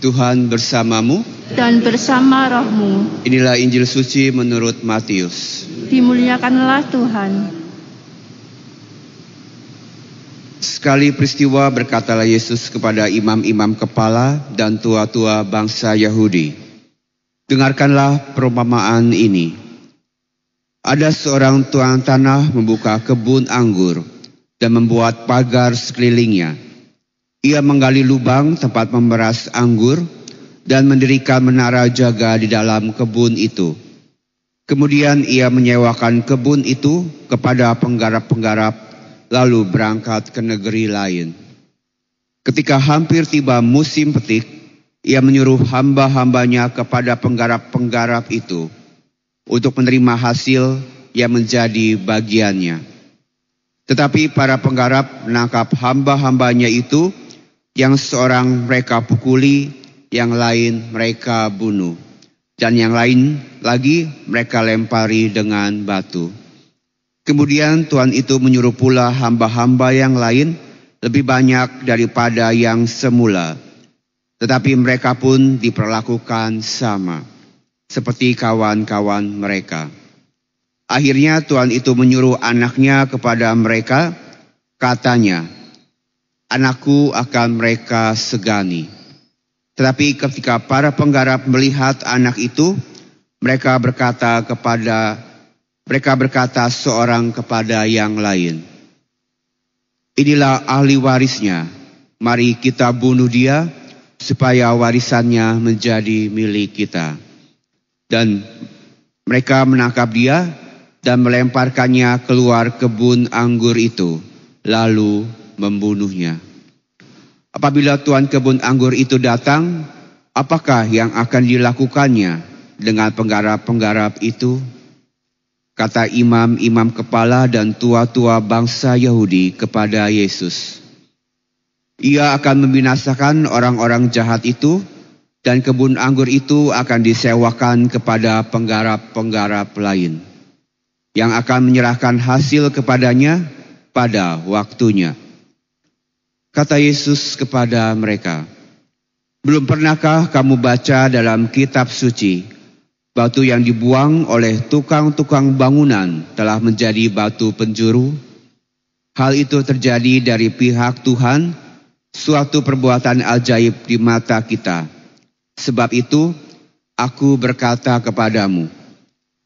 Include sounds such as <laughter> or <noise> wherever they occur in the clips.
Tuhan bersamamu. dan bersama rohmu. Inilah Injil suci menurut Matius. Dimuliakanlah Tuhan. Sekali peristiwa berkatalah Yesus kepada imam-imam kepala dan tua-tua bangsa Yahudi. Dengarkanlah perumpamaan ini. Ada seorang tuan tanah membuka kebun anggur dan membuat pagar sekelilingnya. Ia menggali lubang tempat memeras anggur dan mendirikan menara jaga di dalam kebun itu. Kemudian ia menyewakan kebun itu kepada penggarap-penggarap lalu berangkat ke negeri lain. Ketika hampir tiba musim petik, ia menyuruh hamba-hambanya kepada penggarap-penggarap itu untuk menerima hasil yang menjadi bagiannya. Tetapi para penggarap menangkap hamba-hambanya itu yang seorang mereka pukuli, yang lain mereka bunuh. Dan yang lain lagi mereka lempari dengan batu. Kemudian Tuhan itu menyuruh pula hamba-hamba yang lain lebih banyak daripada yang semula. Tetapi mereka pun diperlakukan sama seperti kawan-kawan mereka. Akhirnya Tuhan itu menyuruh anaknya kepada mereka, katanya, anakku akan mereka segani. Tetapi ketika para penggarap melihat anak itu, mereka berkata kepada mereka berkata seorang kepada yang lain, Inilah ahli warisnya, mari kita bunuh dia supaya warisannya menjadi milik kita. Dan mereka menangkap dia dan melemparkannya keluar kebun anggur itu, lalu membunuhnya. Apabila tuan kebun anggur itu datang, apakah yang akan dilakukannya dengan penggarap-penggarap itu? Kata imam-imam kepala dan tua-tua bangsa Yahudi kepada Yesus. Ia akan membinasakan orang-orang jahat itu dan kebun anggur itu akan disewakan kepada penggarap-penggarap lain yang akan menyerahkan hasil kepadanya pada waktunya. Kata Yesus kepada mereka, "Belum pernahkah kamu baca dalam kitab suci batu yang dibuang oleh tukang-tukang bangunan telah menjadi batu penjuru? Hal itu terjadi dari pihak Tuhan, suatu perbuatan ajaib di mata kita." Sebab itu, aku berkata kepadamu,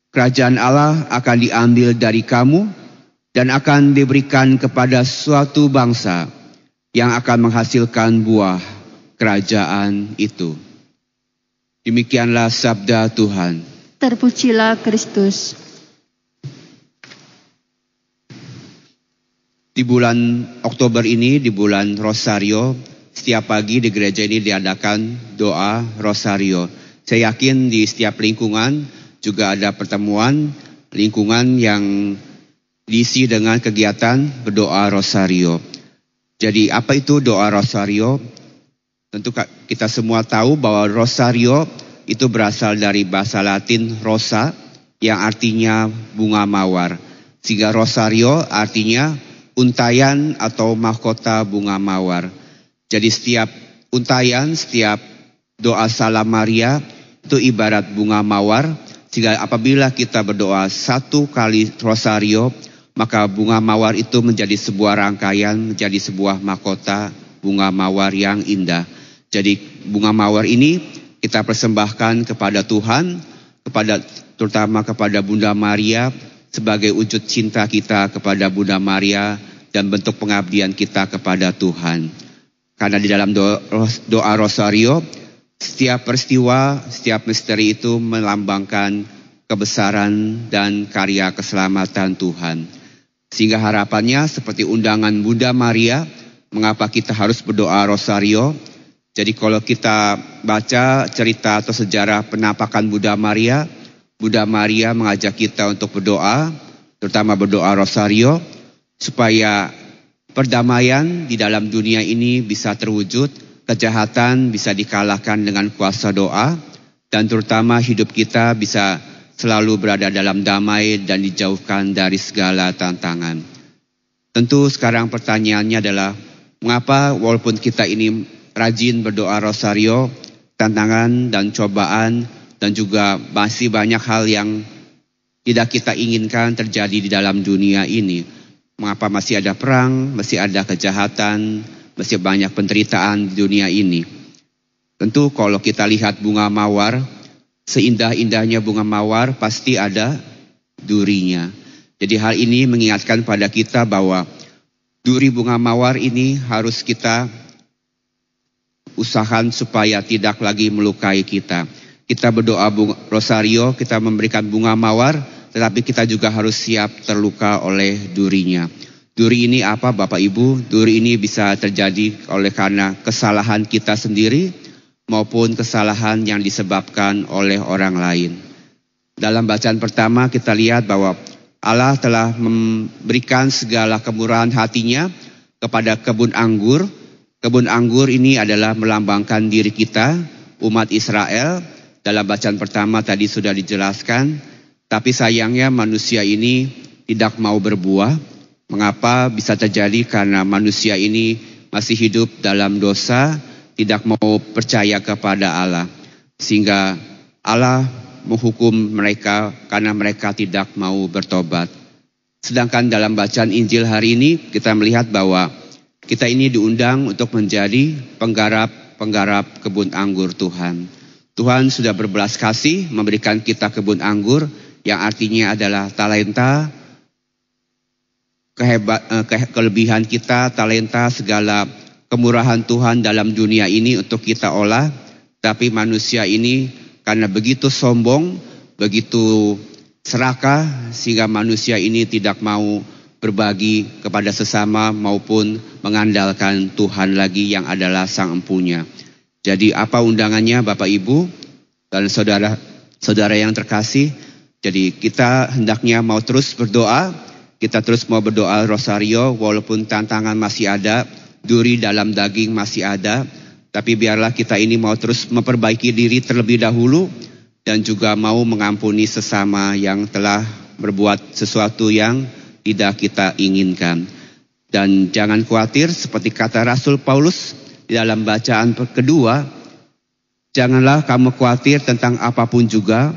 kerajaan Allah akan diambil dari kamu dan akan diberikan kepada suatu bangsa yang akan menghasilkan buah kerajaan itu. Demikianlah sabda Tuhan. Terpujilah Kristus. Di bulan Oktober ini, di bulan Rosario, setiap pagi di gereja ini diadakan doa Rosario. Saya yakin di setiap lingkungan juga ada pertemuan lingkungan yang diisi dengan kegiatan berdoa Rosario. Jadi apa itu doa Rosario? Tentu kita semua tahu bahwa Rosario itu berasal dari bahasa Latin rosa yang artinya bunga mawar. Sehingga Rosario artinya untayan atau mahkota bunga mawar. Jadi setiap untayan, setiap doa salam Maria itu ibarat bunga mawar. Sehingga apabila kita berdoa satu kali rosario, maka bunga mawar itu menjadi sebuah rangkaian, menjadi sebuah mahkota bunga mawar yang indah. Jadi bunga mawar ini kita persembahkan kepada Tuhan, kepada terutama kepada Bunda Maria sebagai wujud cinta kita kepada Bunda Maria dan bentuk pengabdian kita kepada Tuhan. Karena di dalam doa, doa rosario, setiap peristiwa, setiap misteri itu melambangkan kebesaran dan karya keselamatan Tuhan. Sehingga harapannya seperti undangan Bunda Maria, mengapa kita harus berdoa rosario. Jadi kalau kita baca cerita atau sejarah penampakan Bunda Maria, Bunda Maria mengajak kita untuk berdoa, terutama berdoa rosario, supaya perdamaian di dalam dunia ini bisa terwujud, kejahatan bisa dikalahkan dengan kuasa doa, dan terutama hidup kita bisa selalu berada dalam damai dan dijauhkan dari segala tantangan. Tentu sekarang pertanyaannya adalah, mengapa walaupun kita ini rajin berdoa rosario, tantangan dan cobaan dan juga masih banyak hal yang tidak kita inginkan terjadi di dalam dunia ini. Mengapa masih ada perang, masih ada kejahatan, masih banyak penderitaan di dunia ini. Tentu kalau kita lihat bunga mawar, seindah-indahnya bunga mawar pasti ada durinya. Jadi hal ini mengingatkan pada kita bahwa duri bunga mawar ini harus kita usahakan supaya tidak lagi melukai kita. Kita berdoa bunga, rosario, kita memberikan bunga mawar, tetapi kita juga harus siap terluka oleh durinya. Duri ini apa Bapak Ibu? Duri ini bisa terjadi oleh karena kesalahan kita sendiri maupun kesalahan yang disebabkan oleh orang lain. Dalam bacaan pertama kita lihat bahwa Allah telah memberikan segala kemurahan hatinya kepada kebun anggur. Kebun anggur ini adalah melambangkan diri kita, umat Israel. Dalam bacaan pertama tadi sudah dijelaskan, tapi sayangnya manusia ini tidak mau berbuah Mengapa bisa terjadi karena manusia ini masih hidup dalam dosa, tidak mau percaya kepada Allah. Sehingga Allah menghukum mereka karena mereka tidak mau bertobat. Sedangkan dalam bacaan Injil hari ini kita melihat bahwa kita ini diundang untuk menjadi penggarap-penggarap kebun anggur Tuhan. Tuhan sudah berbelas kasih memberikan kita kebun anggur yang artinya adalah talenta, kehebat, eh, ke, kelebihan kita, talenta, segala kemurahan Tuhan dalam dunia ini untuk kita olah. Tapi manusia ini karena begitu sombong, begitu serakah sehingga manusia ini tidak mau berbagi kepada sesama maupun mengandalkan Tuhan lagi yang adalah sang empunya. Jadi apa undangannya Bapak Ibu dan saudara saudara yang terkasih? Jadi kita hendaknya mau terus berdoa kita terus mau berdoa rosario walaupun tantangan masih ada, duri dalam daging masih ada, tapi biarlah kita ini mau terus memperbaiki diri terlebih dahulu dan juga mau mengampuni sesama yang telah berbuat sesuatu yang tidak kita inginkan. Dan jangan khawatir seperti kata Rasul Paulus di dalam bacaan kedua, janganlah kamu khawatir tentang apa pun juga,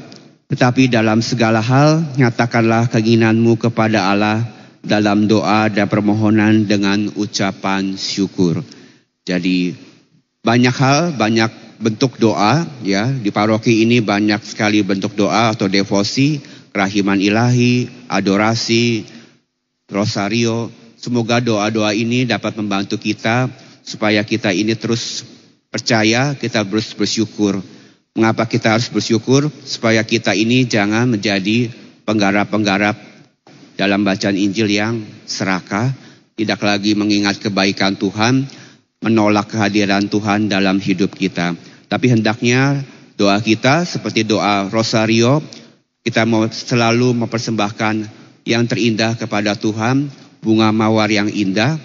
tetapi dalam segala hal, nyatakanlah keinginanmu kepada Allah dalam doa dan permohonan dengan ucapan syukur. Jadi banyak hal, banyak bentuk doa ya di paroki ini banyak sekali bentuk doa atau devosi, kerahiman ilahi, adorasi, rosario. Semoga doa-doa ini dapat membantu kita supaya kita ini terus percaya, kita terus bersyukur Mengapa kita harus bersyukur? Supaya kita ini jangan menjadi penggarap-penggarap dalam bacaan Injil yang serakah, tidak lagi mengingat kebaikan Tuhan, menolak kehadiran Tuhan dalam hidup kita. Tapi hendaknya doa kita seperti doa Rosario, kita mau selalu mempersembahkan yang terindah kepada Tuhan, bunga mawar yang indah.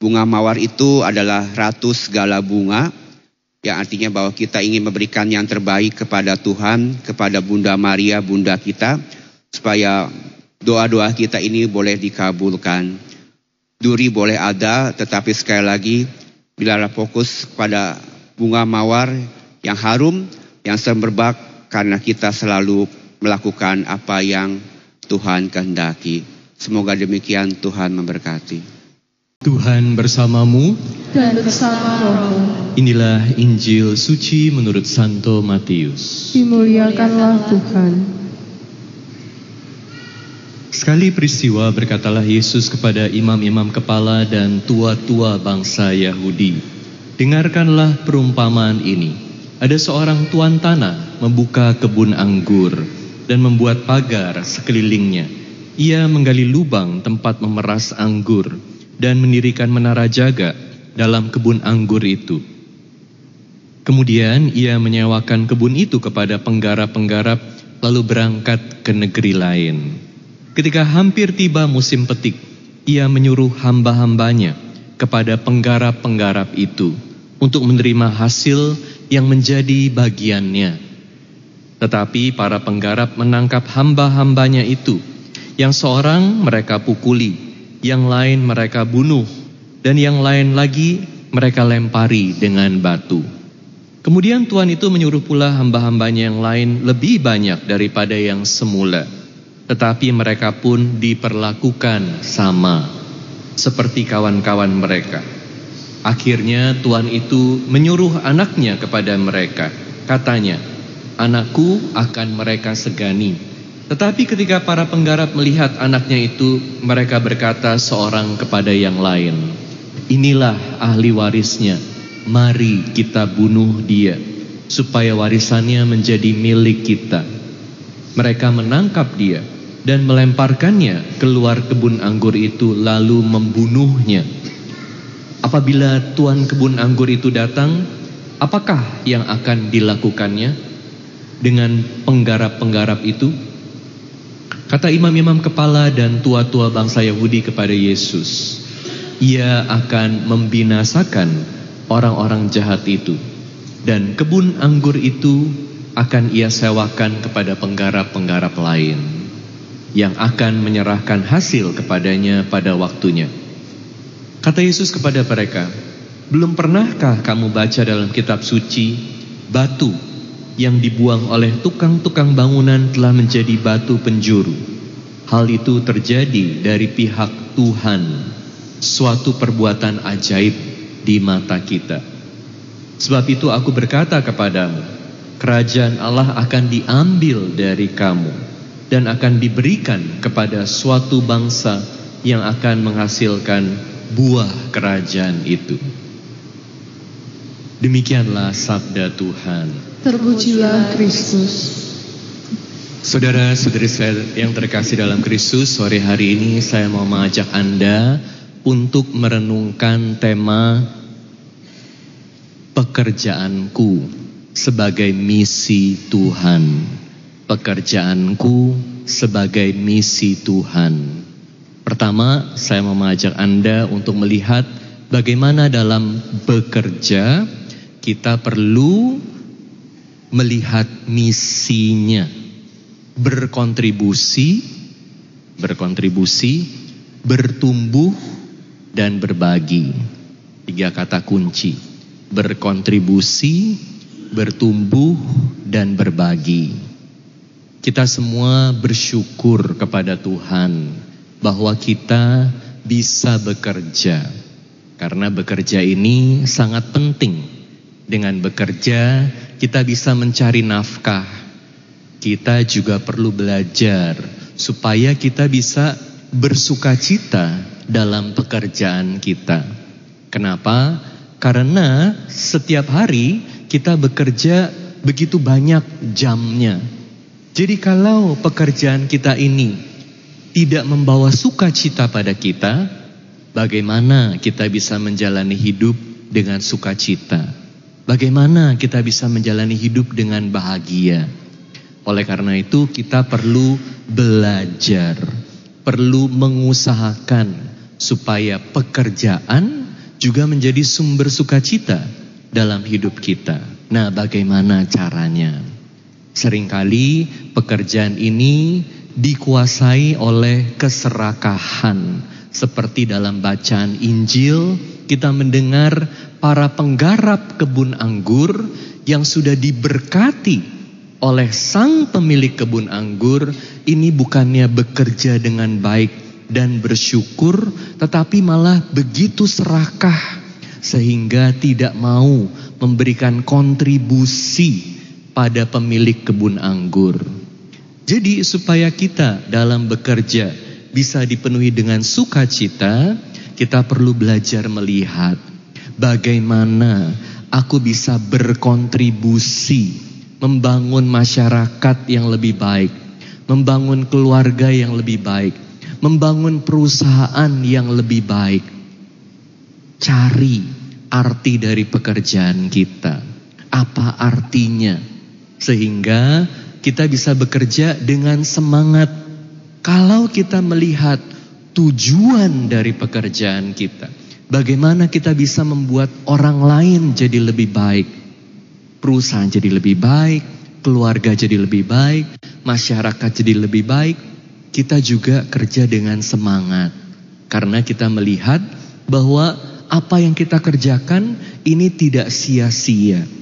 Bunga mawar itu adalah ratu segala bunga, yang artinya bahwa kita ingin memberikan yang terbaik kepada Tuhan, kepada Bunda Maria, Bunda kita, supaya doa-doa kita ini boleh dikabulkan. Duri boleh ada, tetapi sekali lagi, bila fokus pada bunga mawar yang harum, yang semerbak, karena kita selalu melakukan apa yang Tuhan kehendaki. Semoga demikian Tuhan memberkati. Tuhan bersamamu dan bersama rohmu. Inilah Injil suci menurut Santo Matius. Dimuliakanlah Tuhan. Sekali peristiwa berkatalah Yesus kepada imam-imam kepala dan tua-tua bangsa Yahudi. Dengarkanlah perumpamaan ini. Ada seorang tuan tanah membuka kebun anggur dan membuat pagar sekelilingnya. Ia menggali lubang tempat memeras anggur dan mendirikan menara jaga dalam kebun anggur itu. Kemudian ia menyewakan kebun itu kepada penggarap-penggarap lalu berangkat ke negeri lain. Ketika hampir tiba musim petik, ia menyuruh hamba-hambanya kepada penggarap-penggarap itu untuk menerima hasil yang menjadi bagiannya. Tetapi para penggarap menangkap hamba-hambanya itu, yang seorang mereka pukuli, yang lain mereka bunuh, dan yang lain lagi mereka lempari dengan batu. Kemudian Tuhan itu menyuruh pula hamba-hambanya yang lain lebih banyak daripada yang semula. Tetapi mereka pun diperlakukan sama seperti kawan-kawan mereka. Akhirnya Tuhan itu menyuruh anaknya kepada mereka. Katanya, anakku akan mereka segani. Tetapi ketika para penggarap melihat anaknya itu, mereka berkata seorang kepada yang lain, Inilah ahli warisnya, mari kita bunuh dia, supaya warisannya menjadi milik kita. Mereka menangkap dia dan melemparkannya keluar kebun anggur itu lalu membunuhnya. Apabila tuan kebun anggur itu datang, apakah yang akan dilakukannya dengan penggarap-penggarap itu? Kata imam-imam kepala dan tua-tua bangsa Yahudi kepada Yesus, ia akan membinasakan orang-orang jahat itu dan kebun anggur itu akan ia sewakan kepada penggarap-penggarap lain yang akan menyerahkan hasil kepadanya pada waktunya. Kata Yesus kepada mereka, "Belum pernahkah kamu baca dalam kitab suci batu yang dibuang oleh tukang-tukang bangunan telah menjadi batu penjuru? Hal itu terjadi dari pihak Tuhan, suatu perbuatan ajaib di mata kita. Sebab itu aku berkata kepadamu, kerajaan Allah akan diambil dari kamu dan akan diberikan kepada suatu bangsa yang akan menghasilkan buah kerajaan itu. Demikianlah sabda Tuhan. Terpujilah Kristus. Saudara-saudari saya yang terkasih dalam Kristus, sore hari ini saya mau mengajak Anda untuk merenungkan tema pekerjaanku sebagai misi Tuhan. Pekerjaanku sebagai misi Tuhan. Pertama, saya mau mengajak Anda untuk melihat bagaimana dalam bekerja kita perlu melihat misinya. Berkontribusi, berkontribusi, bertumbuh dan berbagi. Tiga kata kunci. Berkontribusi, bertumbuh dan berbagi. Kita semua bersyukur kepada Tuhan bahwa kita bisa bekerja. Karena bekerja ini sangat penting. Dengan bekerja kita bisa mencari nafkah. Kita juga perlu belajar supaya kita bisa bersukacita dalam pekerjaan kita. Kenapa? Karena setiap hari kita bekerja begitu banyak jamnya. Jadi kalau pekerjaan kita ini tidak membawa sukacita pada kita, bagaimana kita bisa menjalani hidup dengan sukacita? Bagaimana kita bisa menjalani hidup dengan bahagia? Oleh karena itu kita perlu belajar, perlu mengusahakan supaya pekerjaan juga menjadi sumber sukacita dalam hidup kita. Nah, bagaimana caranya? Seringkali pekerjaan ini dikuasai oleh keserakahan. Seperti dalam bacaan Injil, kita mendengar para penggarap kebun anggur yang sudah diberkati oleh sang pemilik kebun anggur, ini bukannya bekerja dengan baik dan bersyukur, tetapi malah begitu serakah sehingga tidak mau memberikan kontribusi pada pemilik kebun anggur. Jadi supaya kita dalam bekerja bisa dipenuhi dengan sukacita, kita perlu belajar melihat bagaimana aku bisa berkontribusi membangun masyarakat yang lebih baik, membangun keluarga yang lebih baik, membangun perusahaan yang lebih baik. Cari arti dari pekerjaan kita. Apa artinya? Sehingga kita bisa bekerja dengan semangat. Kalau kita melihat tujuan dari pekerjaan kita, bagaimana kita bisa membuat orang lain jadi lebih baik, perusahaan jadi lebih baik, keluarga jadi lebih baik, masyarakat jadi lebih baik, kita juga kerja dengan semangat. Karena kita melihat bahwa apa yang kita kerjakan ini tidak sia-sia.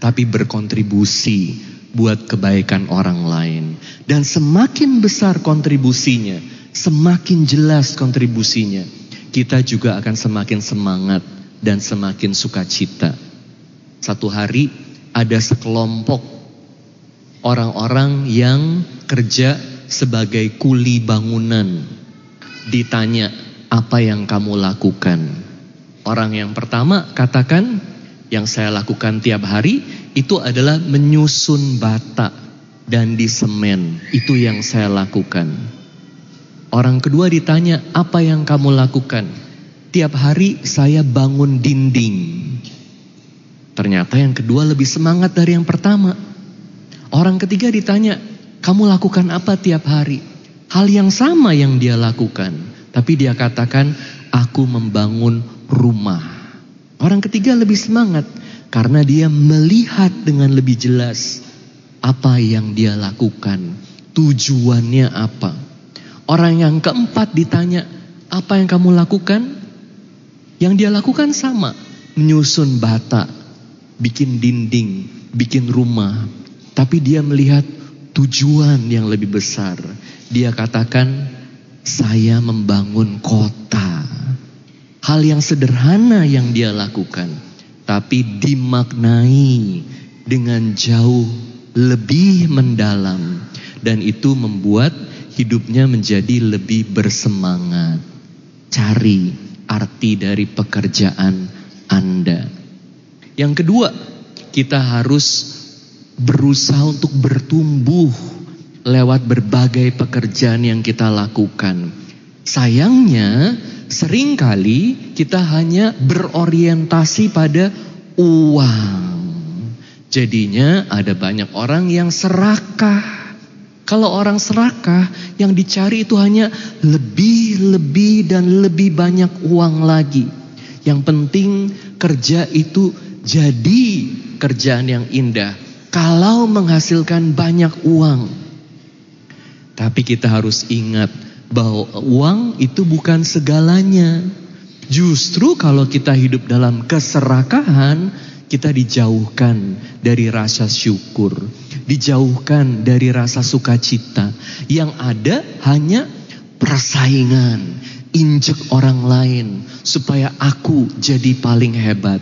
Tapi berkontribusi buat kebaikan orang lain. Dan semakin besar kontribusinya, semakin jelas kontribusinya, kita juga akan semakin semangat dan semakin sukacita. Satu hari ada sekelompok orang-orang yang kerja sebagai kuli bangunan. Ditanya, apa yang kamu lakukan? Orang yang pertama katakan, yang saya lakukan tiap hari itu adalah menyusun bata dan di semen. Itu yang saya lakukan. Orang kedua ditanya, apa yang kamu lakukan? Tiap hari saya bangun dinding. Ternyata yang kedua lebih semangat dari yang pertama. Orang ketiga ditanya, kamu lakukan apa tiap hari? Hal yang sama yang dia lakukan. Tapi dia katakan, aku membangun rumah. Orang ketiga lebih semangat karena dia melihat dengan lebih jelas apa yang dia lakukan, tujuannya apa. Orang yang keempat ditanya, "Apa yang kamu lakukan?" Yang dia lakukan sama, menyusun bata, bikin dinding, bikin rumah. Tapi dia melihat tujuan yang lebih besar. Dia katakan, "Saya membangun kota." Hal yang sederhana yang dia lakukan, tapi dimaknai dengan jauh lebih mendalam, dan itu membuat hidupnya menjadi lebih bersemangat. Cari arti dari pekerjaan Anda. Yang kedua, kita harus berusaha untuk bertumbuh lewat berbagai pekerjaan yang kita lakukan. Sayangnya, sering kali kita hanya berorientasi pada uang. Jadinya ada banyak orang yang serakah. Kalau orang serakah, yang dicari itu hanya lebih, lebih, dan lebih banyak uang lagi. Yang penting kerja itu jadi kerjaan yang indah. Kalau menghasilkan banyak uang. Tapi kita harus ingat, bahwa uang itu bukan segalanya. Justru kalau kita hidup dalam keserakahan, kita dijauhkan dari rasa syukur, dijauhkan dari rasa sukacita. Yang ada hanya persaingan, injek orang lain supaya aku jadi paling hebat.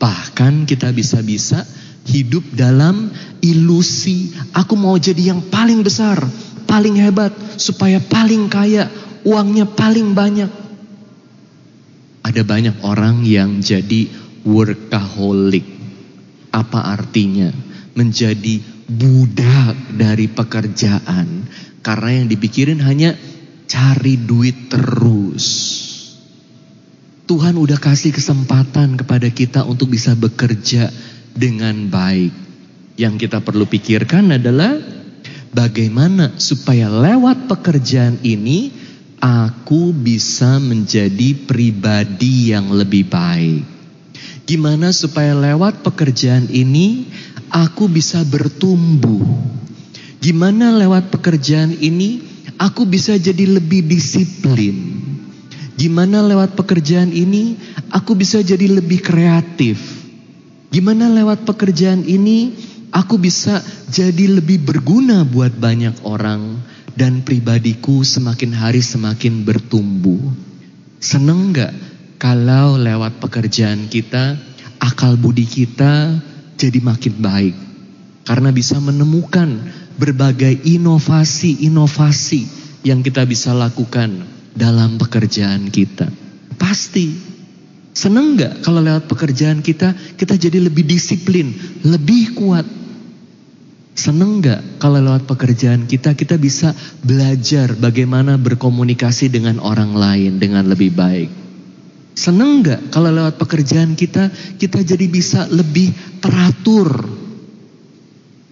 Bahkan kita bisa-bisa hidup dalam ilusi, aku mau jadi yang paling besar, paling hebat, supaya paling kaya, uangnya paling banyak. Ada banyak orang yang jadi workaholic. Apa artinya? Menjadi budak dari pekerjaan. Karena yang dipikirin hanya cari duit terus. Tuhan udah kasih kesempatan kepada kita untuk bisa bekerja dengan baik. Yang kita perlu pikirkan adalah Bagaimana supaya lewat pekerjaan ini aku bisa menjadi pribadi yang lebih baik? Gimana supaya lewat pekerjaan ini aku bisa bertumbuh? Gimana lewat pekerjaan ini aku bisa jadi lebih disiplin? Gimana lewat pekerjaan ini aku bisa jadi lebih kreatif? Gimana lewat pekerjaan ini aku bisa jadi lebih berguna buat banyak orang dan pribadiku semakin hari semakin bertumbuh. Seneng gak kalau lewat pekerjaan kita, akal budi kita jadi makin baik. Karena bisa menemukan berbagai inovasi-inovasi yang kita bisa lakukan dalam pekerjaan kita. Pasti Seneng gak kalau lewat pekerjaan kita, kita jadi lebih disiplin, lebih kuat, Seneng gak kalau lewat pekerjaan kita, kita bisa belajar bagaimana berkomunikasi dengan orang lain dengan lebih baik. Seneng gak kalau lewat pekerjaan kita, kita jadi bisa lebih teratur.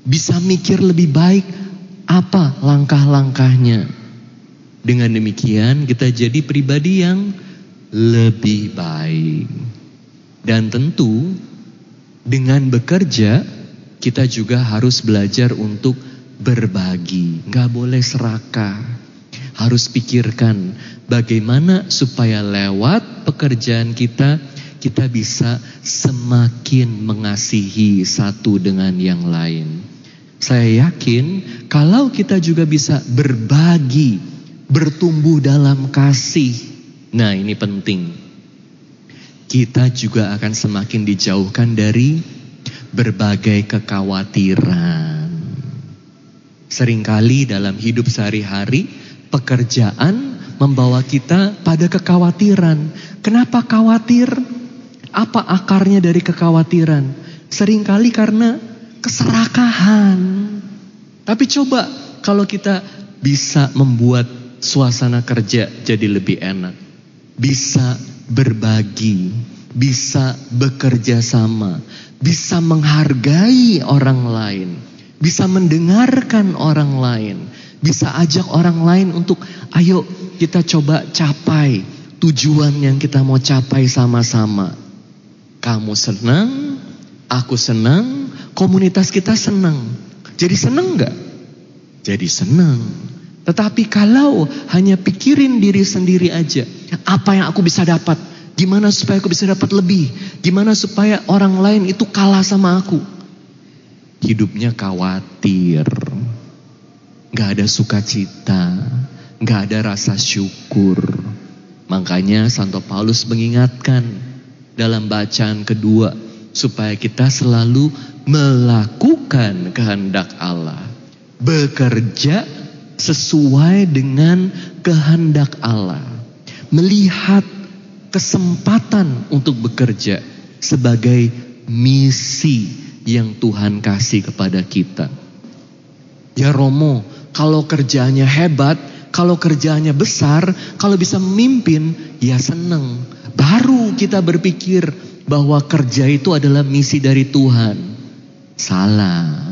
Bisa mikir lebih baik apa langkah-langkahnya. Dengan demikian kita jadi pribadi yang lebih baik. Dan tentu dengan bekerja kita juga harus belajar untuk berbagi. Gak boleh serakah. Harus pikirkan bagaimana supaya lewat pekerjaan kita, kita bisa semakin mengasihi satu dengan yang lain. Saya yakin kalau kita juga bisa berbagi, bertumbuh dalam kasih. Nah, ini penting. Kita juga akan semakin dijauhkan dari berbagai kekhawatiran. Seringkali dalam hidup sehari-hari, pekerjaan membawa kita pada kekhawatiran. Kenapa khawatir? Apa akarnya dari kekhawatiran? Seringkali karena keserakahan. Tapi coba kalau kita bisa membuat suasana kerja jadi lebih enak. Bisa berbagi, bisa bekerja sama, bisa menghargai orang lain bisa mendengarkan orang lain, bisa ajak orang lain untuk ayo kita coba capai tujuan yang kita mau capai sama-sama. Kamu senang, aku senang, komunitas kita senang. Jadi senang nggak? Jadi senang. Tetapi kalau hanya pikirin diri sendiri aja, apa yang aku bisa dapat? Gimana supaya aku bisa dapat lebih? Gimana supaya orang lain itu kalah sama aku? hidupnya khawatir, gak ada sukacita, gak ada rasa syukur. Makanya Santo Paulus mengingatkan dalam bacaan kedua supaya kita selalu melakukan kehendak Allah, bekerja sesuai dengan kehendak Allah, melihat kesempatan untuk bekerja sebagai misi yang Tuhan kasih kepada kita. Ya Romo, kalau kerjanya hebat, kalau kerjanya besar, kalau bisa memimpin, ya seneng. Baru kita berpikir bahwa kerja itu adalah misi dari Tuhan. Salah.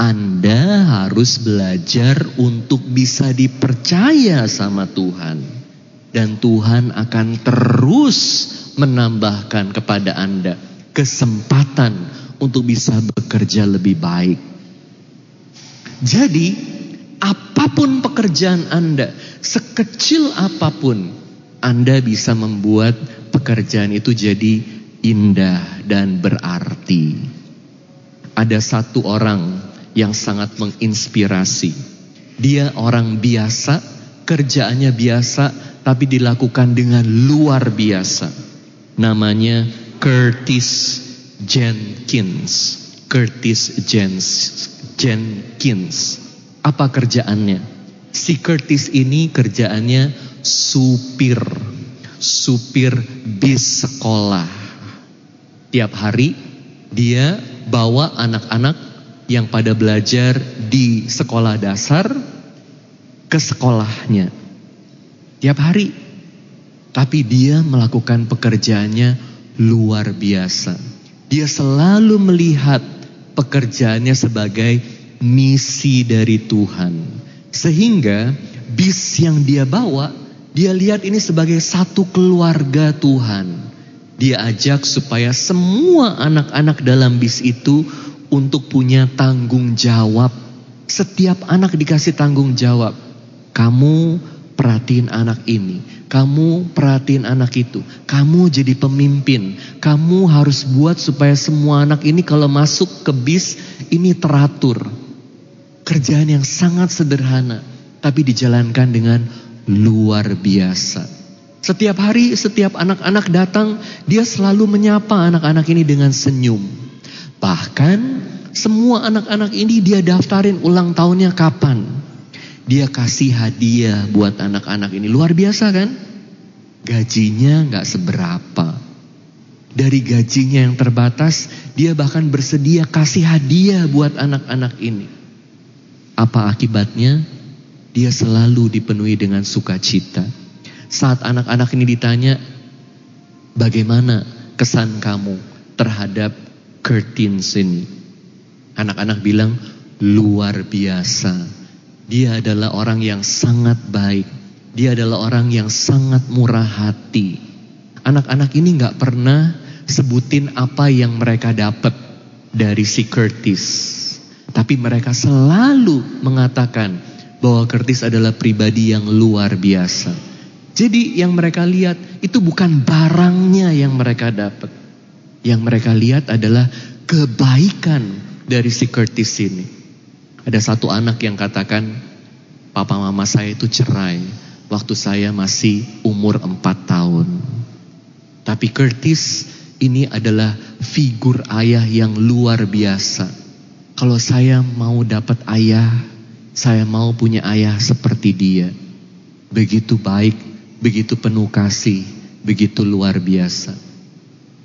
Anda harus belajar untuk bisa dipercaya sama Tuhan. Dan Tuhan akan terus menambahkan kepada Anda kesempatan untuk bisa bekerja lebih baik. Jadi, apa pun pekerjaan Anda, sekecil apa pun, Anda bisa membuat pekerjaan itu jadi indah dan berarti. Ada satu orang yang sangat menginspirasi. Dia orang biasa, kerjaannya biasa, tapi dilakukan dengan luar biasa. Namanya Curtis Jenkins. Curtis Jens, Jenkins. Apa kerjaannya? Si Curtis ini kerjaannya supir. Supir bis sekolah. Tiap hari dia bawa anak-anak yang pada belajar di sekolah dasar ke sekolahnya. Tiap hari. Tapi dia melakukan pekerjaannya luar biasa. Dia selalu melihat pekerjaannya sebagai misi dari Tuhan. Sehingga bis yang dia bawa, dia lihat ini sebagai satu keluarga Tuhan. Dia ajak supaya semua anak-anak dalam bis itu untuk punya tanggung jawab. Setiap anak dikasih tanggung jawab. Kamu perhatiin anak ini, kamu perhatiin anak itu, kamu jadi pemimpin, kamu harus buat supaya semua anak ini kalau masuk ke bis ini teratur. Kerjaan yang sangat sederhana, tapi dijalankan dengan luar biasa. Setiap hari, setiap anak-anak datang, dia selalu menyapa anak-anak ini dengan senyum. Bahkan semua anak-anak ini dia daftarin ulang tahunnya kapan. Dia kasih hadiah buat anak-anak ini. Luar biasa kan? Gajinya nggak seberapa. Dari gajinya yang terbatas, dia bahkan bersedia kasih hadiah buat anak-anak ini. Apa akibatnya? Dia selalu dipenuhi dengan sukacita. Saat anak-anak ini ditanya, bagaimana kesan kamu terhadap curtains ini? Anak-anak bilang, luar biasa dia adalah orang yang sangat baik. Dia adalah orang yang sangat murah hati. Anak-anak ini nggak pernah sebutin apa yang mereka dapat dari si Curtis. Tapi mereka selalu mengatakan bahwa Curtis adalah pribadi yang luar biasa. Jadi yang mereka lihat itu bukan barangnya yang mereka dapat. Yang mereka lihat adalah kebaikan dari si Curtis ini. Ada satu anak yang katakan, papa mama saya itu cerai waktu saya masih umur 4 tahun. Tapi Curtis ini adalah figur ayah yang luar biasa. Kalau saya mau dapat ayah, saya mau punya ayah seperti dia. Begitu baik, begitu penuh kasih, begitu luar biasa.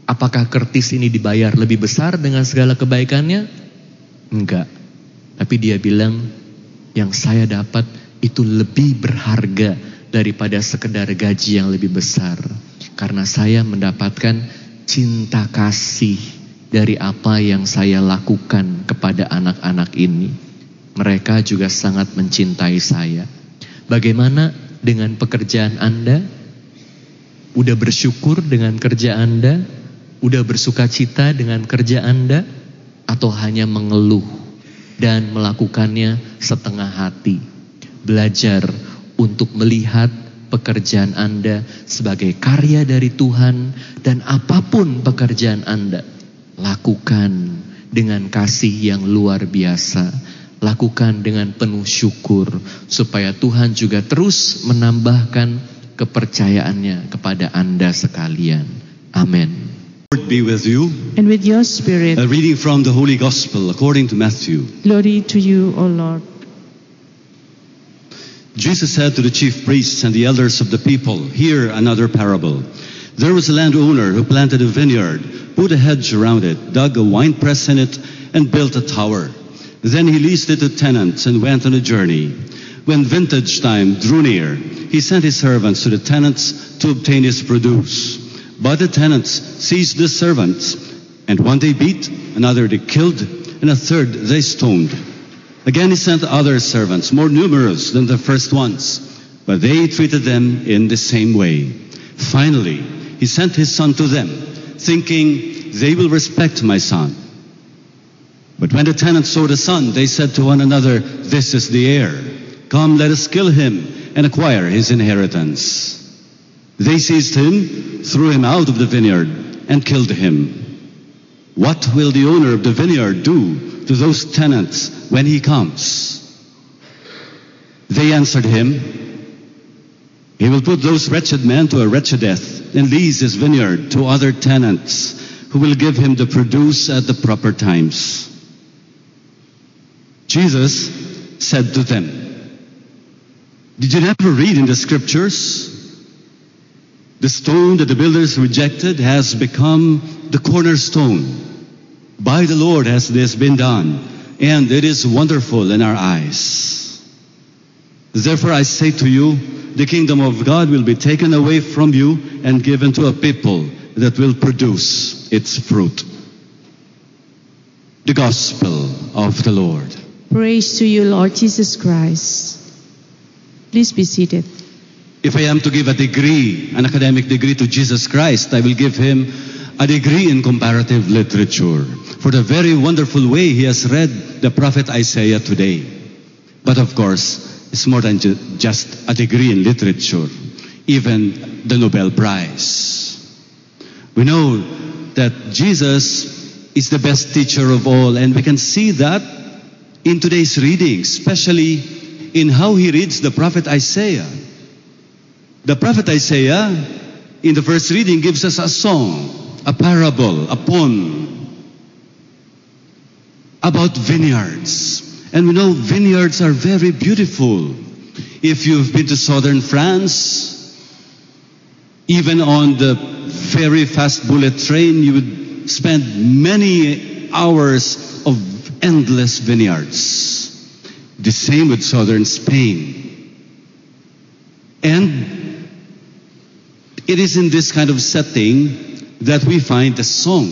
Apakah Curtis ini dibayar lebih besar dengan segala kebaikannya? Enggak. Tapi dia bilang, yang saya dapat itu lebih berharga daripada sekedar gaji yang lebih besar. Karena saya mendapatkan cinta kasih dari apa yang saya lakukan kepada anak-anak ini. Mereka juga sangat mencintai saya. Bagaimana dengan pekerjaan Anda? Udah bersyukur dengan kerja Anda? Udah bersuka cita dengan kerja Anda? Atau hanya mengeluh dan melakukannya setengah hati? Belajar untuk melihat pekerjaan Anda sebagai karya dari Tuhan dan apa pun pekerjaan Anda, lakukan dengan kasih yang luar biasa. Lakukan dengan penuh syukur supaya Tuhan juga terus menambahkan kepercayaannya kepada Anda sekalian. Amin. Lord be with you. and with your spirit. A reading from the Holy Gospel according to Matthew. Glory to you, O Lord. Jesus said to the chief priests and the elders of the people, Hear another parable. There was a landowner who planted a vineyard, put a hedge around it, dug a winepress in it, and built a tower. Then he leased it to tenants and went on a journey. When vintage time drew near, he sent his servants to the tenants to obtain his produce. But the tenants seized the servants, and one they beat, another they killed, and a third they stoned. Again he sent other servants, more numerous than the first ones, but they treated them in the same way. Finally, he sent his son to them, thinking, They will respect my son. But when the tenants saw the son, they said to one another, This is the heir. Come, let us kill him and acquire his inheritance. They seized him, threw him out of the vineyard, and killed him. What will the owner of the vineyard do to those tenants when he comes? They answered him, He will put those wretched men to a wretched death and lease his vineyard to other tenants who will give him the produce at the proper times. Jesus said to them, Did you never read in the scriptures? The stone that the builders rejected has become the cornerstone. By the Lord has this been done, and it is wonderful in our eyes. Therefore I say to you, the kingdom of God will be taken away from you and given to a people that will produce its fruit. The Gospel of the Lord. Praise to you, Lord Jesus Christ. Please be seated. If I am to give a degree, an academic degree to Jesus Christ, I will give him a degree in comparative literature for the very wonderful way he has read the prophet Isaiah today. But of course, it's more than ju- just a degree in literature, even the Nobel Prize. We know that Jesus is the best teacher of all, and we can see that in today's reading, especially in how he reads the prophet Isaiah. The prophet Isaiah, in the first reading, gives us a song, a parable, a poem about vineyards. And we know vineyards are very beautiful. If you've been to southern France, even on the very fast bullet train, you would spend many hours of endless vineyards. The same with southern Spain. And it is in this kind of setting that we find the song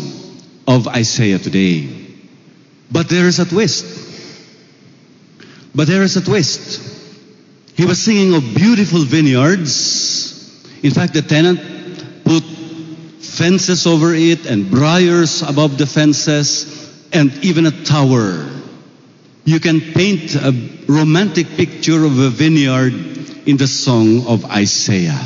of Isaiah today. But there is a twist. But there is a twist. He was singing of beautiful vineyards. In fact, the tenant put fences over it and briars above the fences and even a tower. You can paint a romantic picture of a vineyard in the song of Isaiah.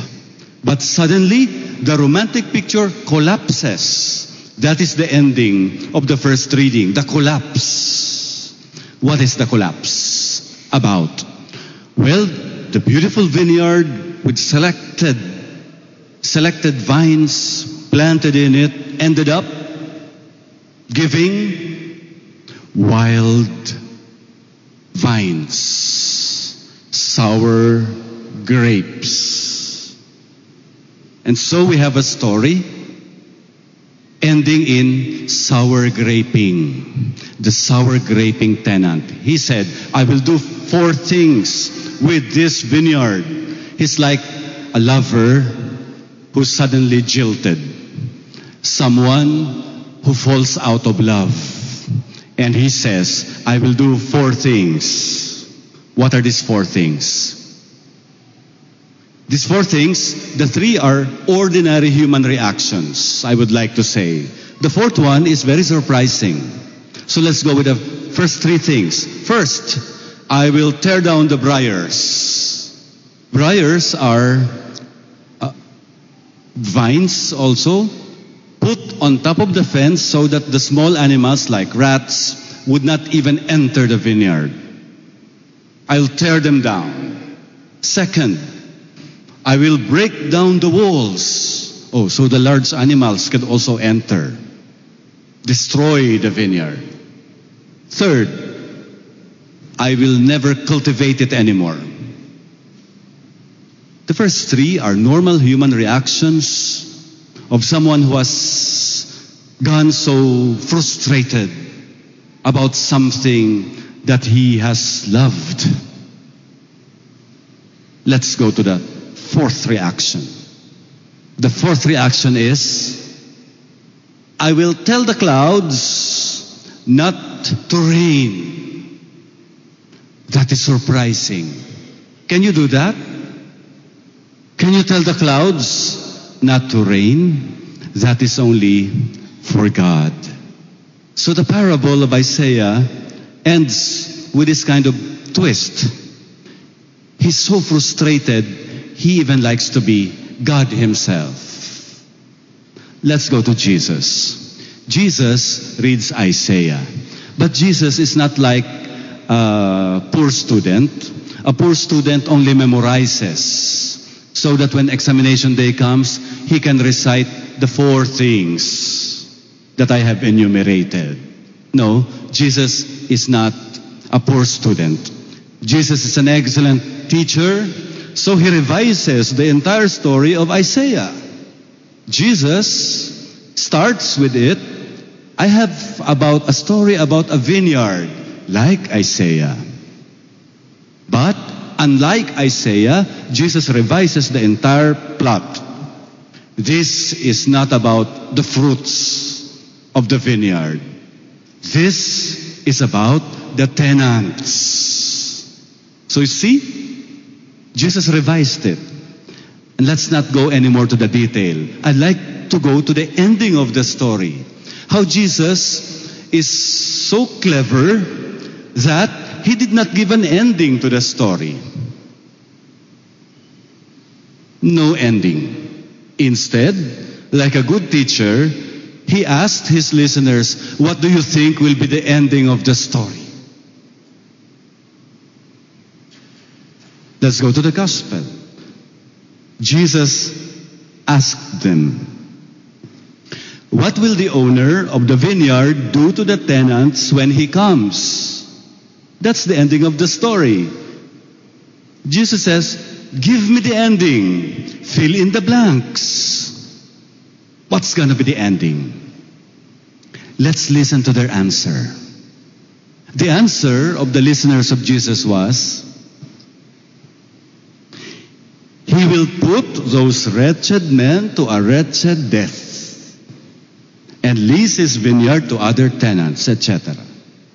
But suddenly, the romantic picture collapses. That is the ending of the first reading, the collapse. What is the collapse about? Well, the beautiful vineyard with selected selected vines planted in it ended up giving wild vines, sour grapes. And so we have a story ending in sour graping. The sour graping tenant. He said, I will do four things with this vineyard. He's like a lover who suddenly jilted. Someone who falls out of love. And he says, I will do four things. What are these four things? These four things, the three are ordinary human reactions, I would like to say. The fourth one is very surprising. So let's go with the first three things. First, I will tear down the briars. Briars are uh, vines also put on top of the fence so that the small animals like rats would not even enter the vineyard. I'll tear them down. Second, I will break down the walls. Oh, so the large animals can also enter. Destroy the vineyard. Third, I will never cultivate it anymore. The first three are normal human reactions of someone who has gone so frustrated about something that he has loved. Let's go to the fourth reaction. The fourth reaction is I will tell the clouds not to rain. That is surprising. Can you do that? Can you tell the clouds not to rain? That is only for God. So the parable of Isaiah ends with this kind of twist. He's so frustrated, he even likes to be God Himself. Let's go to Jesus. Jesus reads Isaiah. But Jesus is not like a poor student. A poor student only memorizes so that when examination day comes, he can recite the four things that I have enumerated. No, Jesus is not a poor student. Jesus is an excellent teacher, so he revises the entire story of Isaiah. Jesus starts with it. I have about a story about a vineyard like Isaiah. But unlike Isaiah, Jesus revises the entire plot. This is not about the fruits of the vineyard. This is about the tenants. So you see, Jesus revised it. And let's not go anymore to the detail. I'd like to go to the ending of the story. How Jesus is so clever that he did not give an ending to the story. No ending. Instead, like a good teacher, he asked his listeners, What do you think will be the ending of the story? Let's go to the gospel. Jesus asked them, What will the owner of the vineyard do to the tenants when he comes? That's the ending of the story. Jesus says, Give me the ending. Fill in the blanks. What's going to be the ending? Let's listen to their answer. The answer of the listeners of Jesus was, He will put those wretched men to a wretched death and lease his vineyard to other tenants, etc.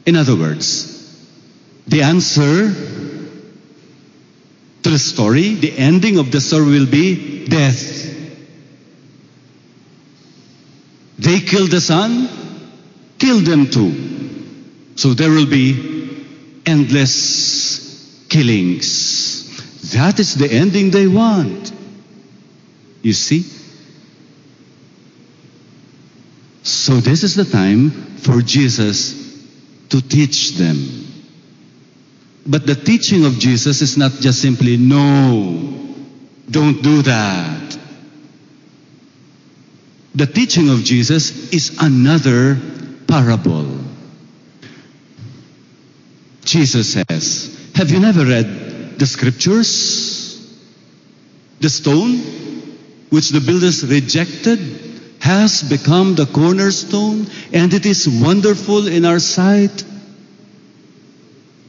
In other words, the answer to the story, the ending of the story will be death. They killed the son, kill them too. So there will be endless killings. That is the ending they want. You see? So this is the time for Jesus to teach them. But the teaching of Jesus is not just simply, no, don't do that. The teaching of Jesus is another parable. Jesus says, Have you never read the scriptures? The stone which the builders rejected has become the cornerstone and it is wonderful in our sight.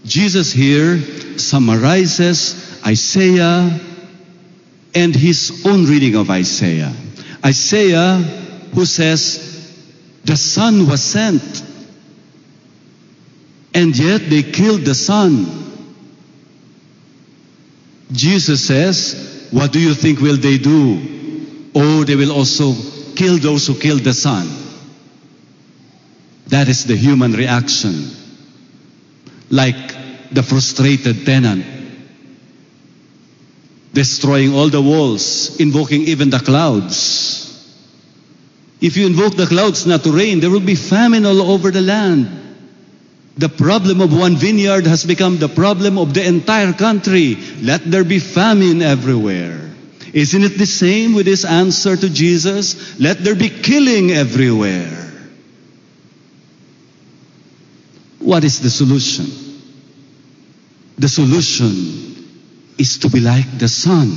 Jesus here summarizes Isaiah and his own reading of Isaiah. Isaiah, who says, The Son was sent, and yet they killed the Son. Jesus says, What do you think will they do? Oh, they will also kill those who killed the Son. That is the human reaction. Like the frustrated tenant, destroying all the walls, invoking even the clouds. If you invoke the clouds not to rain, there will be famine all over the land. The problem of one vineyard has become the problem of the entire country. Let there be famine everywhere. Isn't it the same with his answer to Jesus? Let there be killing everywhere. What is the solution? The solution is to be like the Son.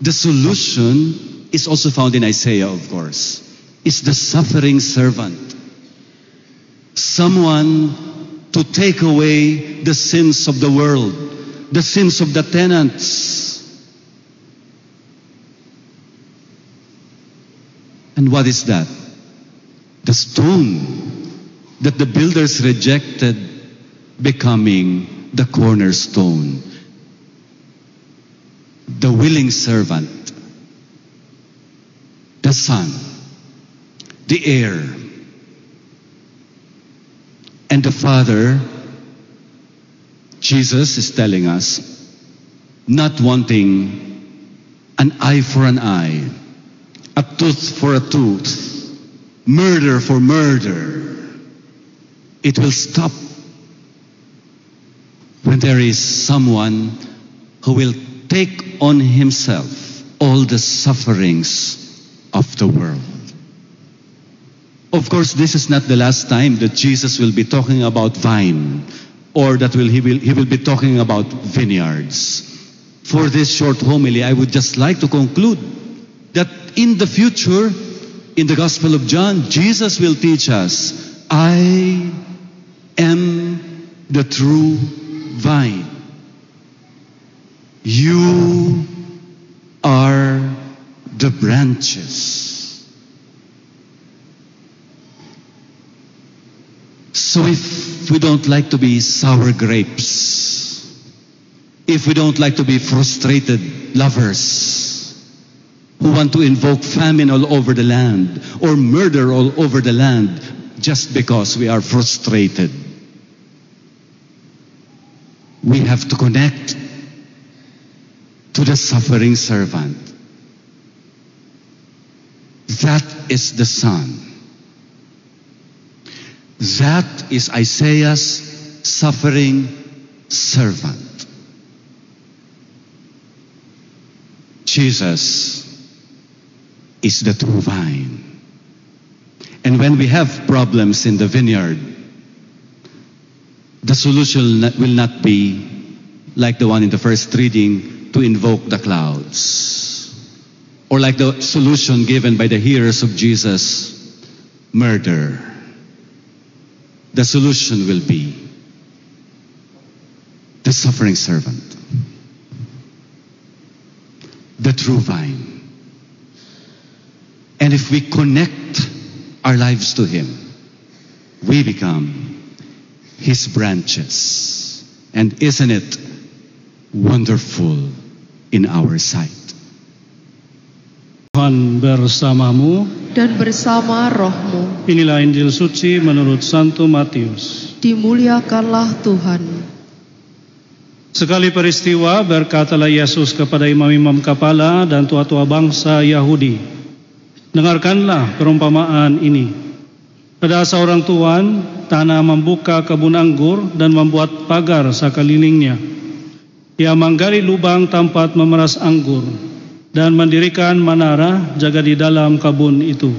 The solution is also found in Isaiah, of course. It's the suffering servant. Someone to take away the sins of the world, the sins of the tenants. And what is that? The stone that the builders rejected becoming the cornerstone. The willing servant, the son, the heir, and the father, Jesus is telling us, not wanting an eye for an eye, a tooth for a tooth, murder for murder. It will stop when there is someone who will take on himself all the sufferings of the world. Of course, this is not the last time that Jesus will be talking about vine or that will, he, will, he will be talking about vineyards. For this short homily, I would just like to conclude that in the future, in the Gospel of John, Jesus will teach us, I am the true vine. You are the branches. So if we don't like to be sour grapes, if we don't like to be frustrated lovers who want to invoke famine all over the land or murder all over the land just because we are frustrated, we have to connect to the suffering servant. That is the Son. That is Isaiah's suffering servant. Jesus is the true vine. And when we have problems in the vineyard, the solution will not be like the one in the first reading to invoke the clouds, or like the solution given by the hearers of Jesus murder. The solution will be the suffering servant, the true vine. And if we connect our lives to Him, we become His branches. And isn't it wonderful in our sight? Tuhan bersamamu. dan bersama rohmu. Inilah Injil suci menurut Santo Matius. Dimuliakanlah Tuhan. Sekali peristiwa berkatalah Yesus kepada imam-imam kepala dan tua-tua bangsa Yahudi, Dengarkanlah perumpamaan ini. Ada seorang tuan tanah membuka kebun anggur dan membuat pagar sekelilingnya. Ia menggali lubang tempat memeras anggur dan mendirikan menara jaga di dalam kebun itu.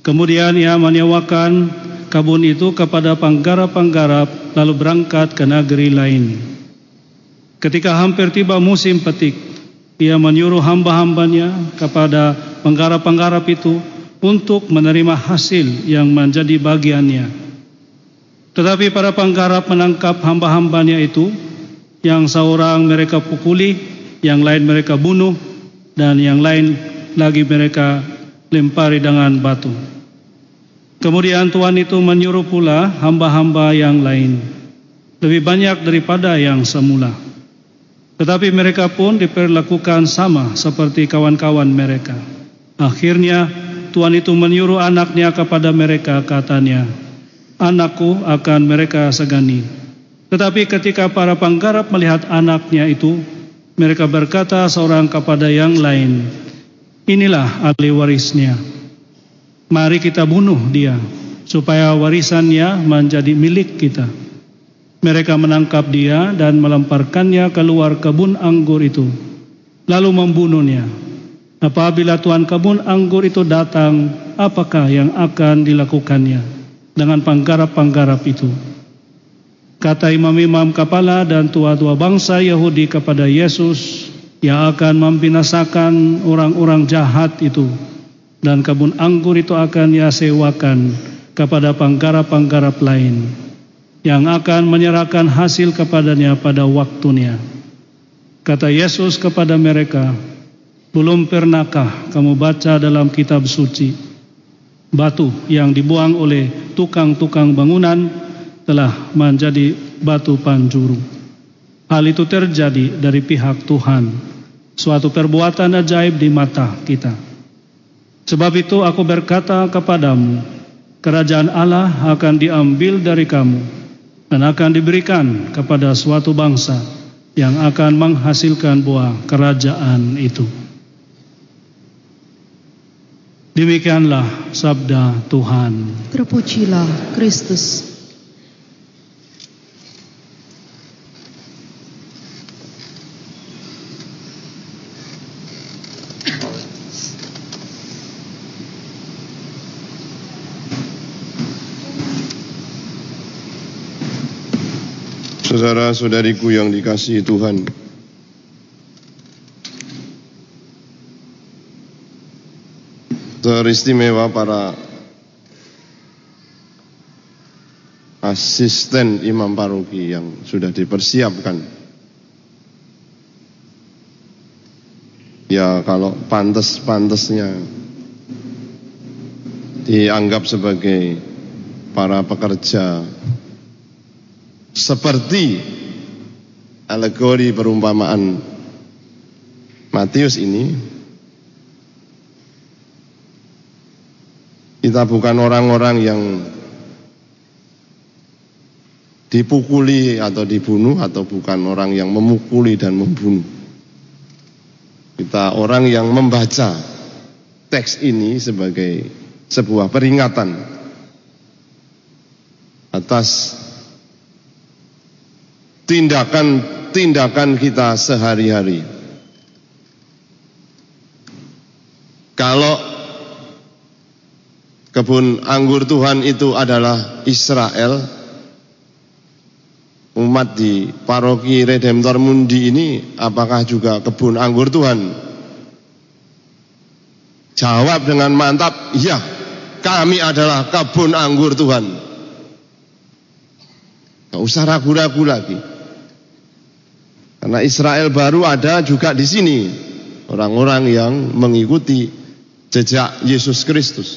Kemudian ia menyewakan kebun itu kepada penggarap-penggarap lalu berangkat ke negeri lain. Ketika hampir tiba musim petik, ia menyuruh hamba-hambanya kepada penggarap-penggarap itu untuk menerima hasil yang menjadi bagiannya. Tetapi para penggarap menangkap hamba-hambanya itu, yang seorang mereka pukuli, yang lain mereka bunuh, dan yang lain lagi mereka lempari dengan batu. Kemudian Tuhan itu menyuruh pula hamba-hamba yang lain, lebih banyak daripada yang semula. Tetapi mereka pun diperlakukan sama seperti kawan-kawan mereka. Akhirnya Tuhan itu menyuruh anaknya kepada mereka katanya, Anakku akan mereka segani. Tetapi ketika para penggarap melihat anaknya itu, mereka berkata seorang kepada yang lain, Inilah ahli warisnya. Mari kita bunuh dia, supaya warisannya menjadi milik kita. Mereka menangkap dia dan melemparkannya keluar kebun anggur itu, lalu membunuhnya. Apabila tuan kebun anggur itu datang, apakah yang akan dilakukannya dengan penggarap-penggarap itu? Kata imam-imam kepala dan tua-tua bangsa Yahudi kepada Yesus, yang akan membinasakan orang-orang jahat itu dan kebun anggur itu akan ia sewakan kepada penggarap-penggarap lain yang akan menyerahkan hasil kepadanya pada waktunya. Kata Yesus kepada mereka, belum pernahkah kamu baca dalam kitab suci, batu yang dibuang oleh tukang-tukang bangunan telah menjadi batu panjuru. Hal itu terjadi dari pihak Tuhan, suatu perbuatan ajaib di mata kita. Sebab itu aku berkata kepadamu, kerajaan Allah akan diambil dari kamu dan akan diberikan kepada suatu bangsa yang akan menghasilkan buah kerajaan itu. Demikianlah sabda Tuhan. Terpujilah Kristus. Saudara-saudariku yang dikasihi Tuhan. Teristimewa para asisten imam paroki yang sudah dipersiapkan. Ya kalau pantas-pantasnya dianggap sebagai para pekerja seperti alegori perumpamaan Matius ini kita bukan orang-orang yang dipukuli atau dibunuh atau bukan orang yang memukuli dan membunuh. Kita orang yang membaca teks ini sebagai sebuah peringatan atas tindakan-tindakan kita sehari-hari. Kalau kebun anggur Tuhan itu adalah Israel, umat di paroki Redemptor Mundi ini apakah juga kebun anggur Tuhan? Jawab dengan mantap, iya, kami adalah kebun anggur Tuhan. Gak usah ragu-ragu lagi. Karena Israel baru ada juga di sini. Orang-orang yang mengikuti jejak Yesus Kristus.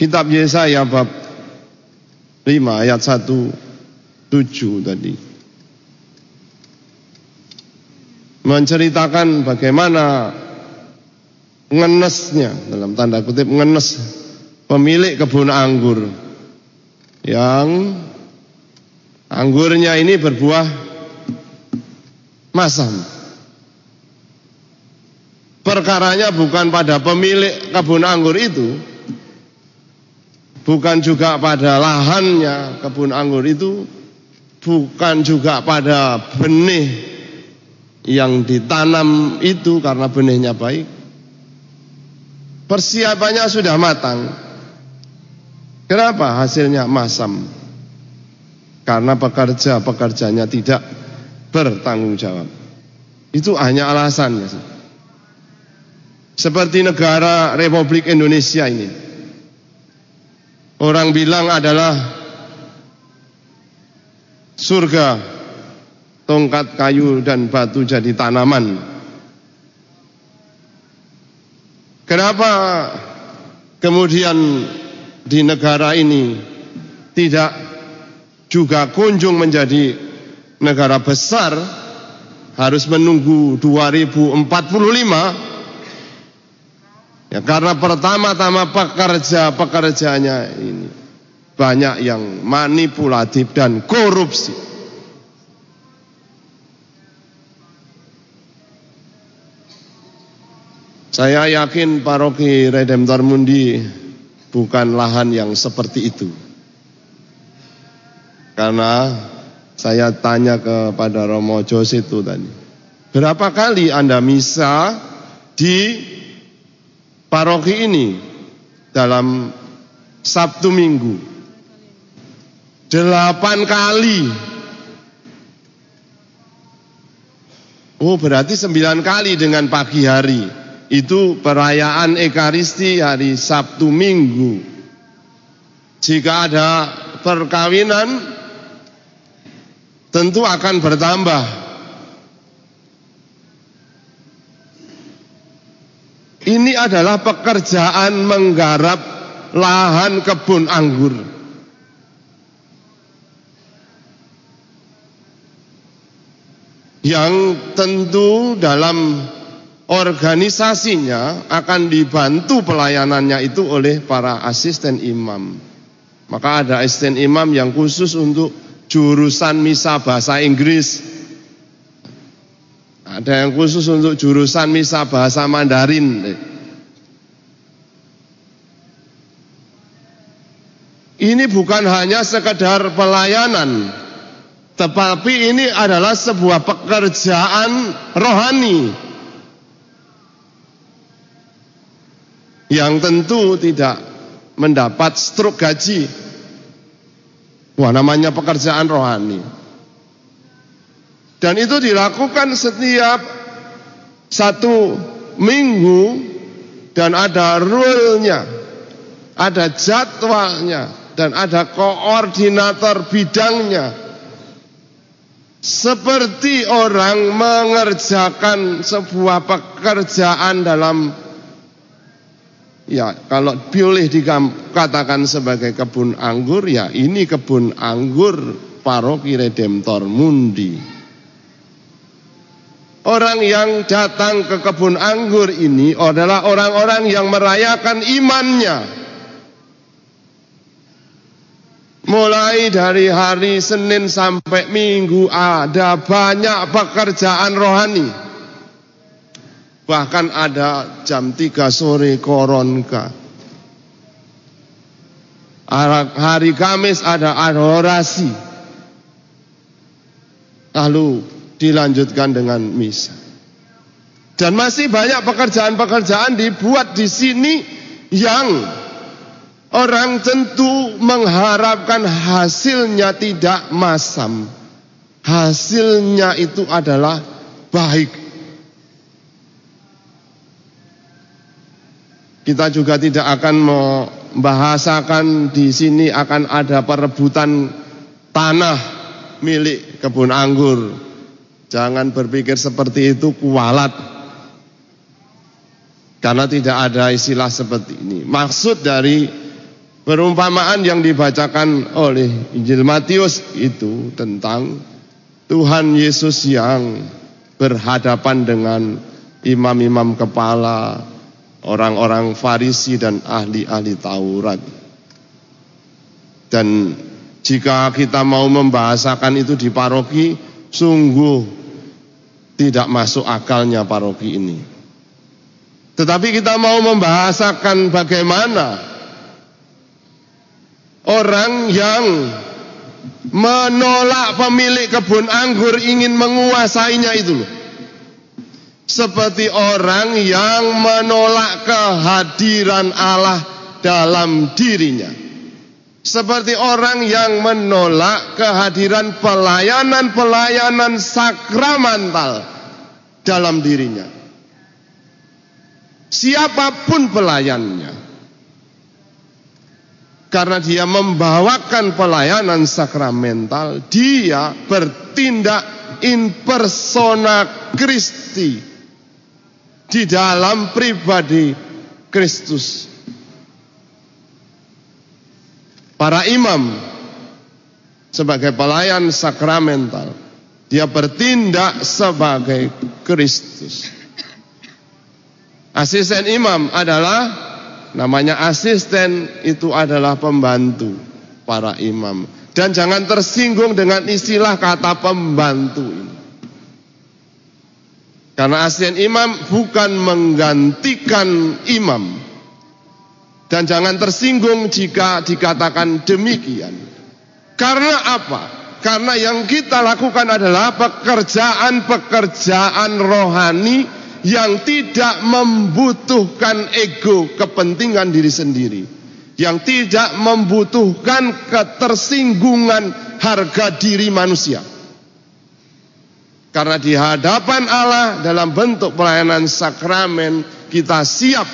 Kitab Yesaya bab 5 ayat 1 7 tadi. Menceritakan bagaimana ngenesnya dalam tanda kutip ngenes pemilik kebun anggur yang anggurnya ini berbuah masam. Perkaranya bukan pada pemilik kebun anggur itu, bukan juga pada lahannya kebun anggur itu, bukan juga pada benih yang ditanam itu karena benihnya baik. Persiapannya sudah matang. Kenapa hasilnya masam? Karena pekerja-pekerjanya tidak bertanggung jawab. Itu hanya alasannya. Seperti negara Republik Indonesia ini. Orang bilang adalah surga, tongkat kayu dan batu jadi tanaman. Kenapa kemudian di negara ini tidak juga kunjung menjadi negara besar harus menunggu 2045 Ya karena pertama-tama pekerja-pekerjanya ini banyak yang manipulatif dan korupsi. Saya yakin paroki Redemptor Mundi bukan lahan yang seperti itu. Karena saya tanya kepada Romo Jose itu tadi. Berapa kali Anda misa di paroki ini dalam Sabtu Minggu. Delapan kali. Oh berarti sembilan kali dengan pagi hari. Itu perayaan Ekaristi hari Sabtu Minggu. Jika ada perkawinan tentu akan bertambah Ini adalah pekerjaan menggarap lahan kebun anggur. Yang tentu dalam organisasinya akan dibantu pelayanannya itu oleh para asisten imam. Maka ada asisten imam yang khusus untuk jurusan misa bahasa Inggris, ada yang khusus untuk jurusan misa bahasa Mandarin. Ini bukan hanya sekedar pelayanan, tetapi ini adalah sebuah pekerjaan rohani yang tentu tidak mendapat struk gaji. Wah, namanya pekerjaan rohani. Dan itu dilakukan setiap satu minggu dan ada rule-nya, ada jadwalnya dan ada koordinator bidangnya. Seperti orang mengerjakan sebuah pekerjaan dalam ya kalau boleh dikatakan sebagai kebun anggur ya ini kebun anggur paroki Redemptor Mundi. Orang yang datang ke kebun anggur ini adalah orang-orang yang merayakan imannya. Mulai dari hari Senin sampai Minggu ada banyak pekerjaan rohani. Bahkan ada jam 3 sore koronka. Hari Kamis ada adorasi. Lalu dilanjutkan dengan misa. Dan masih banyak pekerjaan-pekerjaan dibuat di sini yang orang tentu mengharapkan hasilnya tidak masam. Hasilnya itu adalah baik. Kita juga tidak akan membahasakan di sini akan ada perebutan tanah milik kebun anggur Jangan berpikir seperti itu kualat. Karena tidak ada istilah seperti ini. Maksud dari perumpamaan yang dibacakan oleh Injil Matius itu tentang Tuhan Yesus yang berhadapan dengan imam-imam kepala, orang-orang Farisi dan ahli-ahli Taurat. Dan Jika kita mau membahasakan itu di paroki, sungguh tidak masuk akalnya paroki ini. Tetapi kita mau membahasakan bagaimana orang yang menolak pemilik kebun anggur ingin menguasainya itu loh. Seperti orang yang menolak kehadiran Allah dalam dirinya. Seperti orang yang menolak kehadiran pelayanan-pelayanan sakramental dalam dirinya. Siapa pun pelayannya, karena dia membawakan pelayanan sakramental, dia bertindak in persona Christi di dalam pribadi Kristus. para imam sebagai pelayan sakramental. Dia bertindak sebagai Kristus. Asisten imam adalah namanya asisten itu adalah pembantu para imam. Dan jangan tersinggung dengan istilah kata pembantu ini. Karena asisten imam bukan menggantikan imam, dan jangan tersinggung jika dikatakan demikian. Karena apa? Karena yang kita lakukan adalah pekerjaan-pekerjaan rohani yang tidak membutuhkan ego kepentingan diri sendiri. Yang tidak membutuhkan ketersinggungan harga diri manusia. Karena di hadapan Allah dalam bentuk pelayanan sakramen kita siap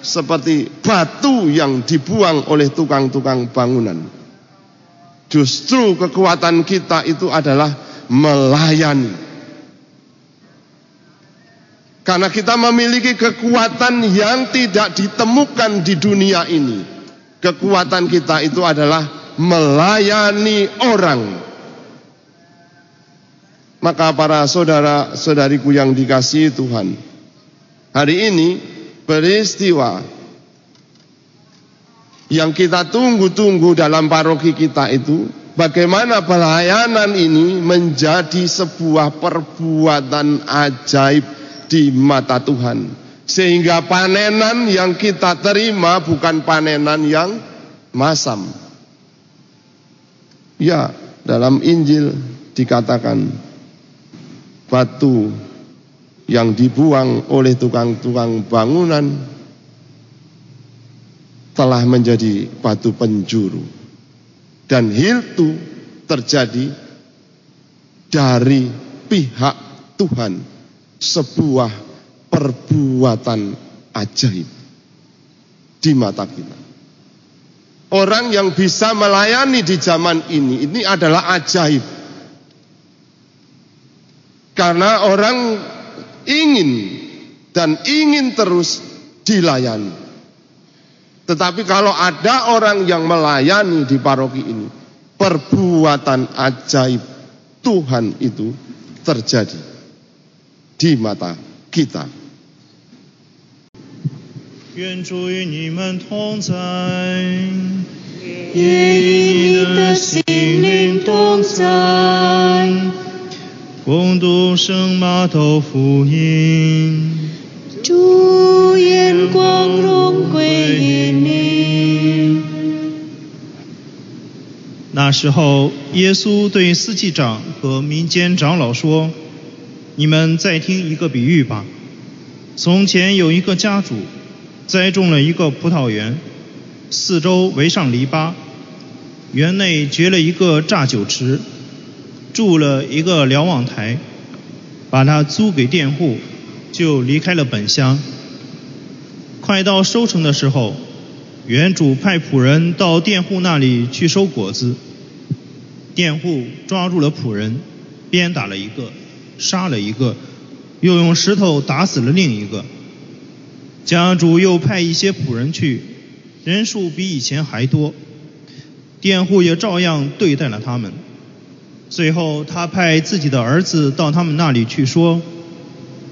seperti batu yang dibuang oleh tukang-tukang bangunan. Justru kekuatan kita itu adalah melayani. Karena kita memiliki kekuatan yang tidak ditemukan di dunia ini. Kekuatan kita itu adalah melayani orang. Maka para saudara-saudariku yang dikasihi Tuhan, hari ini peristiwa yang kita tunggu-tunggu dalam paroki kita itu bagaimana pelayanan ini menjadi sebuah perbuatan ajaib di mata Tuhan. Sehingga panenan yang kita terima bukan panenan yang masam. Ya dalam Injil dikatakan batu yang dibuang oleh tukang-tukang bangunan telah menjadi batu penjuru. Dan itu terjadi dari pihak Tuhan sebuah perbuatan ajaib di mata kita. Orang yang bisa melayani di zaman ini, ini adalah ajaib. Karena orang ingin dan ingin terus dilayani. Tetapi kalau ada orang yang melayani di paroki ini, perbuatan ajaib Tuhan itu terjadi di mata kita. 愿主与你们同在，也与你的心灵同在。 共读圣马窦福音。主眼光荣归于你。那时候，耶稣对司祭长和民间长老说：“你们再听一个比喻吧。从前有一个家主，栽种了一个葡萄园，四周围上篱笆，园内掘了一个榨酒池。”筑了一个瞭望台，把它租给佃户，就离开了本乡。快到收成的时候，原主派仆人到佃户那里去收果子。佃户抓住了仆人，鞭打了一个，杀了一个，又用石头打死了另一个。家主又派一些仆人去，人数比以前还多，佃户也照样对待了他们。最后，他派自己的儿子到他们那里去说：“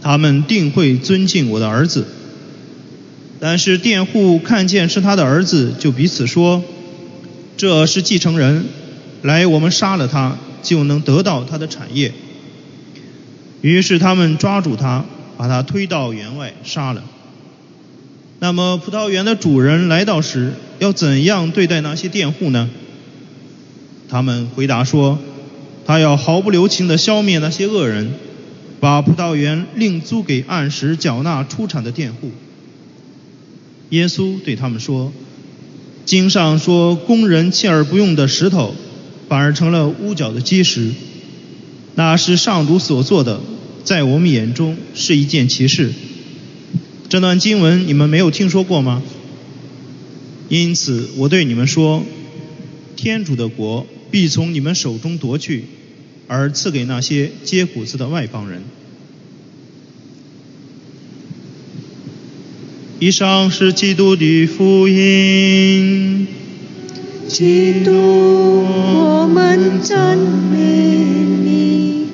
他们定会尊敬我的儿子。”但是佃户看见是他的儿子，就彼此说：“这是继承人，来，我们杀了他，就能得到他的产业。”于是他们抓住他，把他推到园外杀了。那么葡萄园的主人来到时，要怎样对待那些佃户呢？他们回答说：“他要毫不留情地消灭那些恶人，把葡萄园另租给按时缴纳出产的佃户。”耶稣对他们说：“经上说，工人弃而不用的石头，反而成了屋角的基石。那是上主所做的，在我们眼中是一件奇事。”这段经文你们没有听说过吗？因此我对你们说，天主的国必从你们手中夺去，而赐给那些接谷子的外邦人。以上是基督的福音。基督，我们赞美你。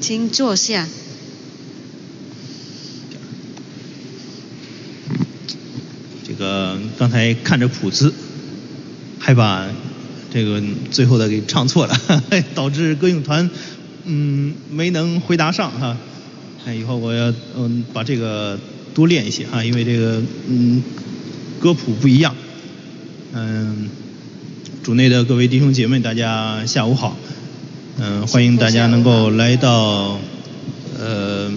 请坐下。这个刚才看着谱子，还把这个最后的给唱错了，<laughs> 导致歌咏团嗯没能回答上哈。那以后我要嗯把这个多练一些哈，因为这个嗯歌谱不一样。嗯，主内的各位弟兄姐妹，大家下午好。嗯，欢迎大家能够来到呃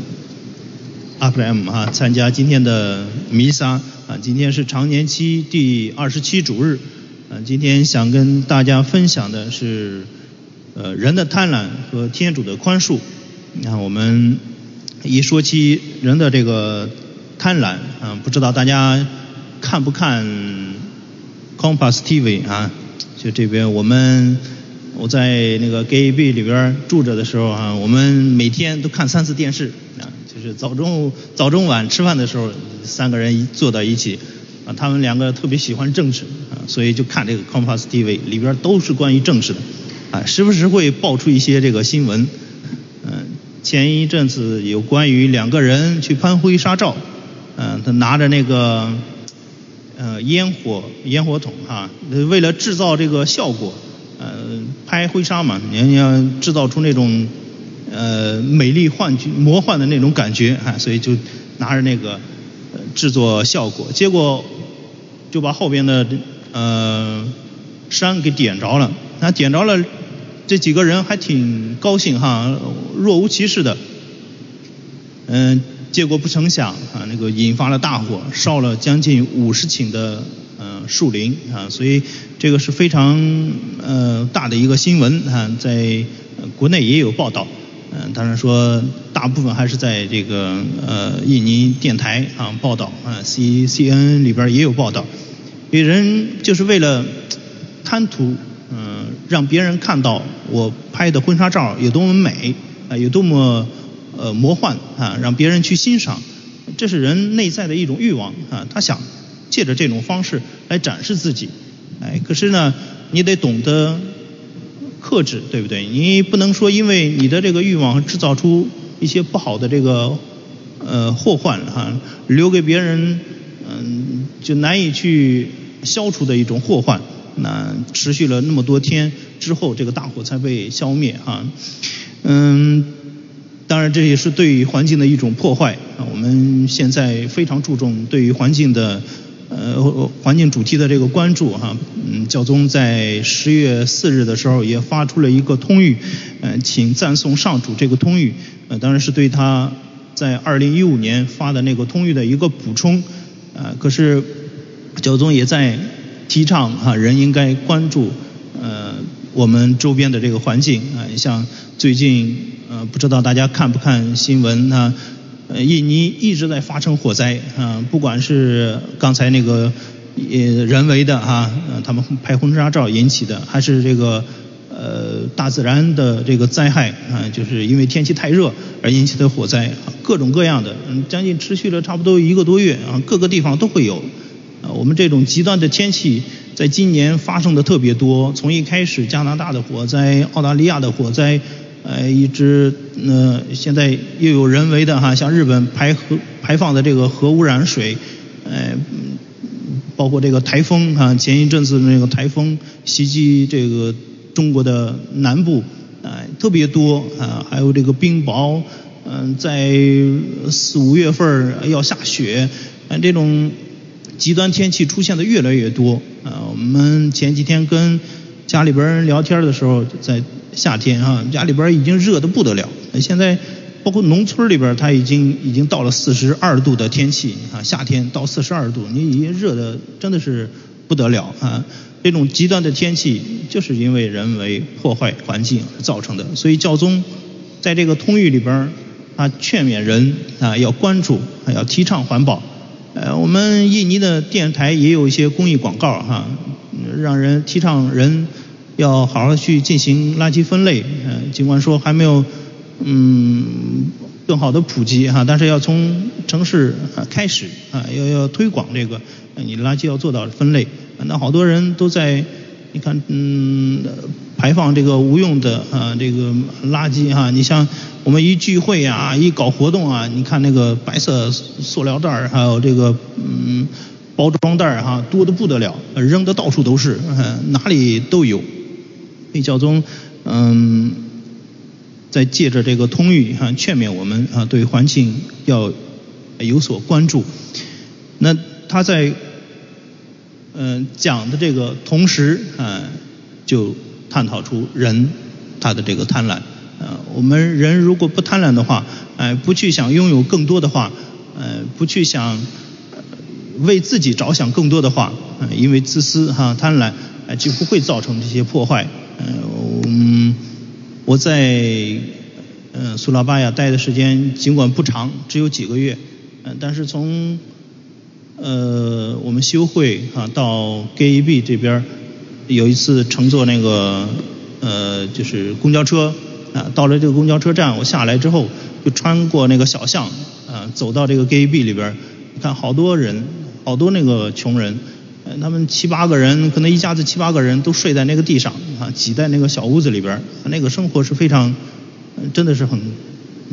阿普莱 M 哈参加今天的弥撒。啊，今天是常年期第二十七主日。啊，今天想跟大家分享的是，呃，人的贪婪和天主的宽恕。你看，我们一说起人的这个贪婪，啊，不知道大家看不看 Compass TV 啊？就这边我们我在那个 GAB 里边住着的时候啊，我们每天都看三次电视啊，就是早中早中晚吃饭的时候。三个人坐到一起，啊，他们两个特别喜欢政治，啊，所以就看这个 Compass TV 里边都是关于政治的，啊，时不时会爆出一些这个新闻，嗯，前一阵子有关于两个人去拍婚纱照，嗯，他拿着那个，呃，烟火烟火筒啊，为了制造这个效果，呃，拍婚纱嘛，你要制造出那种，呃，美丽幻觉、魔幻的那种感觉，啊，所以就拿着那个。制作效果，结果就把后边的呃山给点着了。那点着了，这几个人还挺高兴哈，若无其事的。嗯，结果不成想啊，那个引发了大火，烧了将近五十顷的呃树林啊，所以这个是非常呃大的一个新闻啊，在国内也有报道。嗯，当然说，大部分还是在这个呃印尼电台啊报道啊，C C N 里边也有报道。有人就是为了贪图嗯让别人看到我拍的婚纱照有多么美啊，有多么呃魔幻啊，让别人去欣赏，这是人内在的一种欲望啊，他想借着这种方式来展示自己。哎，可是呢，你得懂得。克制，对不对？你不能说因为你的这个欲望制造出一些不好的这个呃祸患哈，留给别人嗯就难以去消除的一种祸患。那持续了那么多天之后，这个大火才被消灭哈。嗯，当然这也是对环境的一种破坏啊。我们现在非常注重对于环境的。呃，环境主题的这个关注哈，嗯，教宗在十月四日的时候也发出了一个通谕，嗯，请赞颂上主这个通谕，呃，当然是对他在二零一五年发的那个通谕的一个补充，呃，可是教宗也在提倡哈，人应该关注呃我们周边的这个环境啊，像最近呃，不知道大家看不看新闻啊？印尼一直在发生火灾啊，不管是刚才那个呃人为的哈，他们拍婚纱照引起的，还是这个呃大自然的这个灾害啊，就是因为天气太热而引起的火灾，各种各样的，嗯，将近持续了差不多一个多月啊，各个地方都会有。啊，我们这种极端的天气在今年发生的特别多，从一开始加拿大的火灾、澳大利亚的火灾。呃，一直呃，现在又有人为的哈，像日本排核排放的这个核污染水，呃，包括这个台风啊，前一阵子那个台风袭击这个中国的南部，啊，特别多啊，还有这个冰雹，嗯，在四五月份要下雪，啊，这种极端天气出现的越来越多啊。我们前几天跟家里边人聊天的时候，在夏天啊，家里边已经热的不得了，现在。包括农村里边，它已经已经到了四十二度的天气啊，夏天到四十二度，你已经热的真的是不得了啊！这种极端的天气就是因为人为破坏环境造成的。所以教宗在这个通谕里边，他劝勉人啊要关注，要提倡环保。呃，我们印尼的电台也有一些公益广告哈，让人提倡人要好好去进行垃圾分类。嗯，尽管说还没有。嗯，更好的普及哈，但是要从城市开始啊，要要推广这个，你垃圾要做到分类。那好多人都在，你看，嗯，排放这个无用的啊这个垃圾哈。你像我们一聚会啊，一搞活动啊，你看那个白色塑料袋儿还有这个嗯包装袋儿哈，多的不得了，扔的到处都是，哪里都有。那教宗嗯。在借着这个通谕哈，劝勉我们啊，对环境要有所关注。那他在嗯讲的这个同时啊，就探讨出人他的这个贪婪啊。我们人如果不贪婪的话，哎，不去想拥有更多的话，呃，不去想为自己着想更多的话，因为自私哈贪婪，就不会造成这些破坏。嗯。我在嗯苏拉巴雅待的时间尽管不长，只有几个月，嗯，但是从呃我们修会啊到 GAB 这边，有一次乘坐那个呃就是公交车啊，到了这个公交车站，我下来之后就穿过那个小巷啊，走到这个 GAB 里边，看好多人，好多那个穷人。他们七八个人，可能一家子七八个人都睡在那个地上啊，挤在那个小屋子里边那个生活是非常，真的是很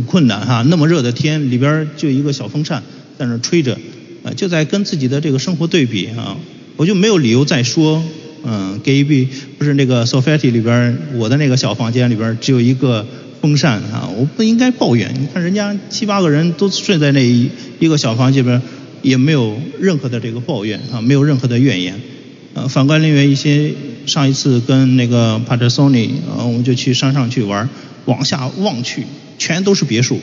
困难哈。那么热的天，里边就一个小风扇在那吹着，啊，就在跟自己的这个生活对比啊。我就没有理由再说，嗯，给一笔不是那个 Sofety 里边，我的那个小房间里边只有一个风扇啊，我不应该抱怨。你看人家七八个人都睡在那一一个小房间里边。也没有任何的这个抱怨啊，没有任何的怨言。呃，反观另外一些，上一次跟那个帕特索尼，啊，我们就去山上去玩，往下望去，全都是别墅。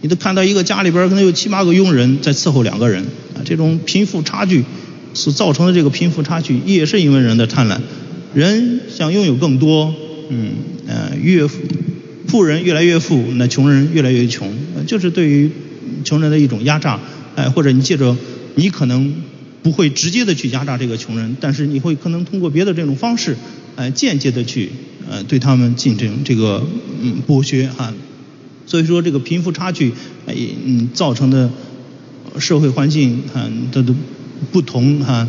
你都看到一个家里边可能有七八个佣人在伺候两个人，啊，这种贫富差距所造成的这个贫富差距，也是因为人的贪婪。人想拥有更多，嗯，呃，越富人越来越富，那穷人越来越穷，就是对于穷人的一种压榨。哎，或者你借着，你可能不会直接的去压榨这个穷人，但是你会可能通过别的这种方式，哎，间接的去呃对他们进行这个嗯剥削哈。所以说这个贫富差距哎嗯造成的社会环境哈的的不同哈，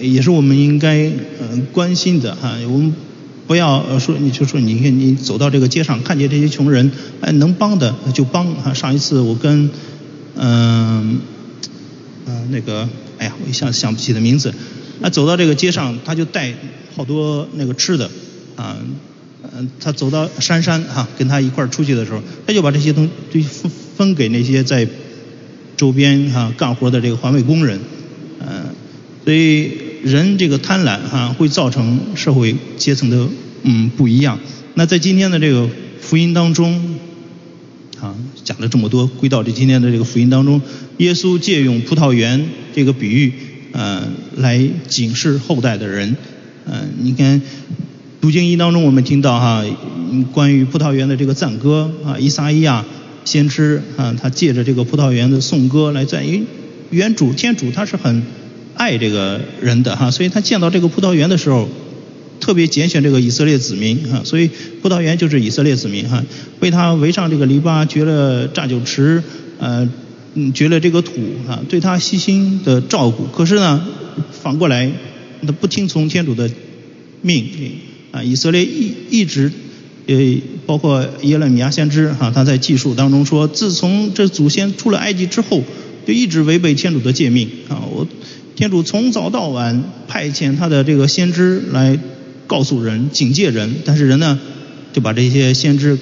也是我们应该嗯关心的哈。我们不要说你就说你看你走到这个街上看见这些穷人，哎能帮的就帮哈。上一次我跟嗯，呃，那个，哎呀，我一下想不起的名字。那走到这个街上，他就带好多那个吃的，啊，嗯，他走到珊珊哈，跟他一块儿出去的时候，他就把这些东就分分给那些在周边哈干活的这个环卫工人，嗯，所以人这个贪婪哈会造成社会阶层的嗯不一样。那在今天的这个福音当中。啊，讲了这么多，归到这今天的这个福音当中，耶稣借用葡萄园这个比喻，呃，来警示后代的人。嗯，你看读经一当中，我们听到哈，关于葡萄园的这个赞歌啊，伊撒伊亚先知啊，他借着这个葡萄园的颂歌来赞，因为原主天主他是很爱这个人的哈，所以他见到这个葡萄园的时候。特别拣选这个以色列子民哈，所以葡萄园就是以色列子民哈，为他围上这个篱笆，掘了榨酒池，呃，掘了这个土啊，对他细心的照顾。可是呢，反过来他不听从天主的命令啊，以色列一一直呃，包括耶勒米亚先知哈，他在记述当中说，自从这祖先出了埃及之后，就一直违背天主的诫命啊，我。天主从早到晚派遣他的这个先知来告诉人、警戒人，但是人呢就把这些先知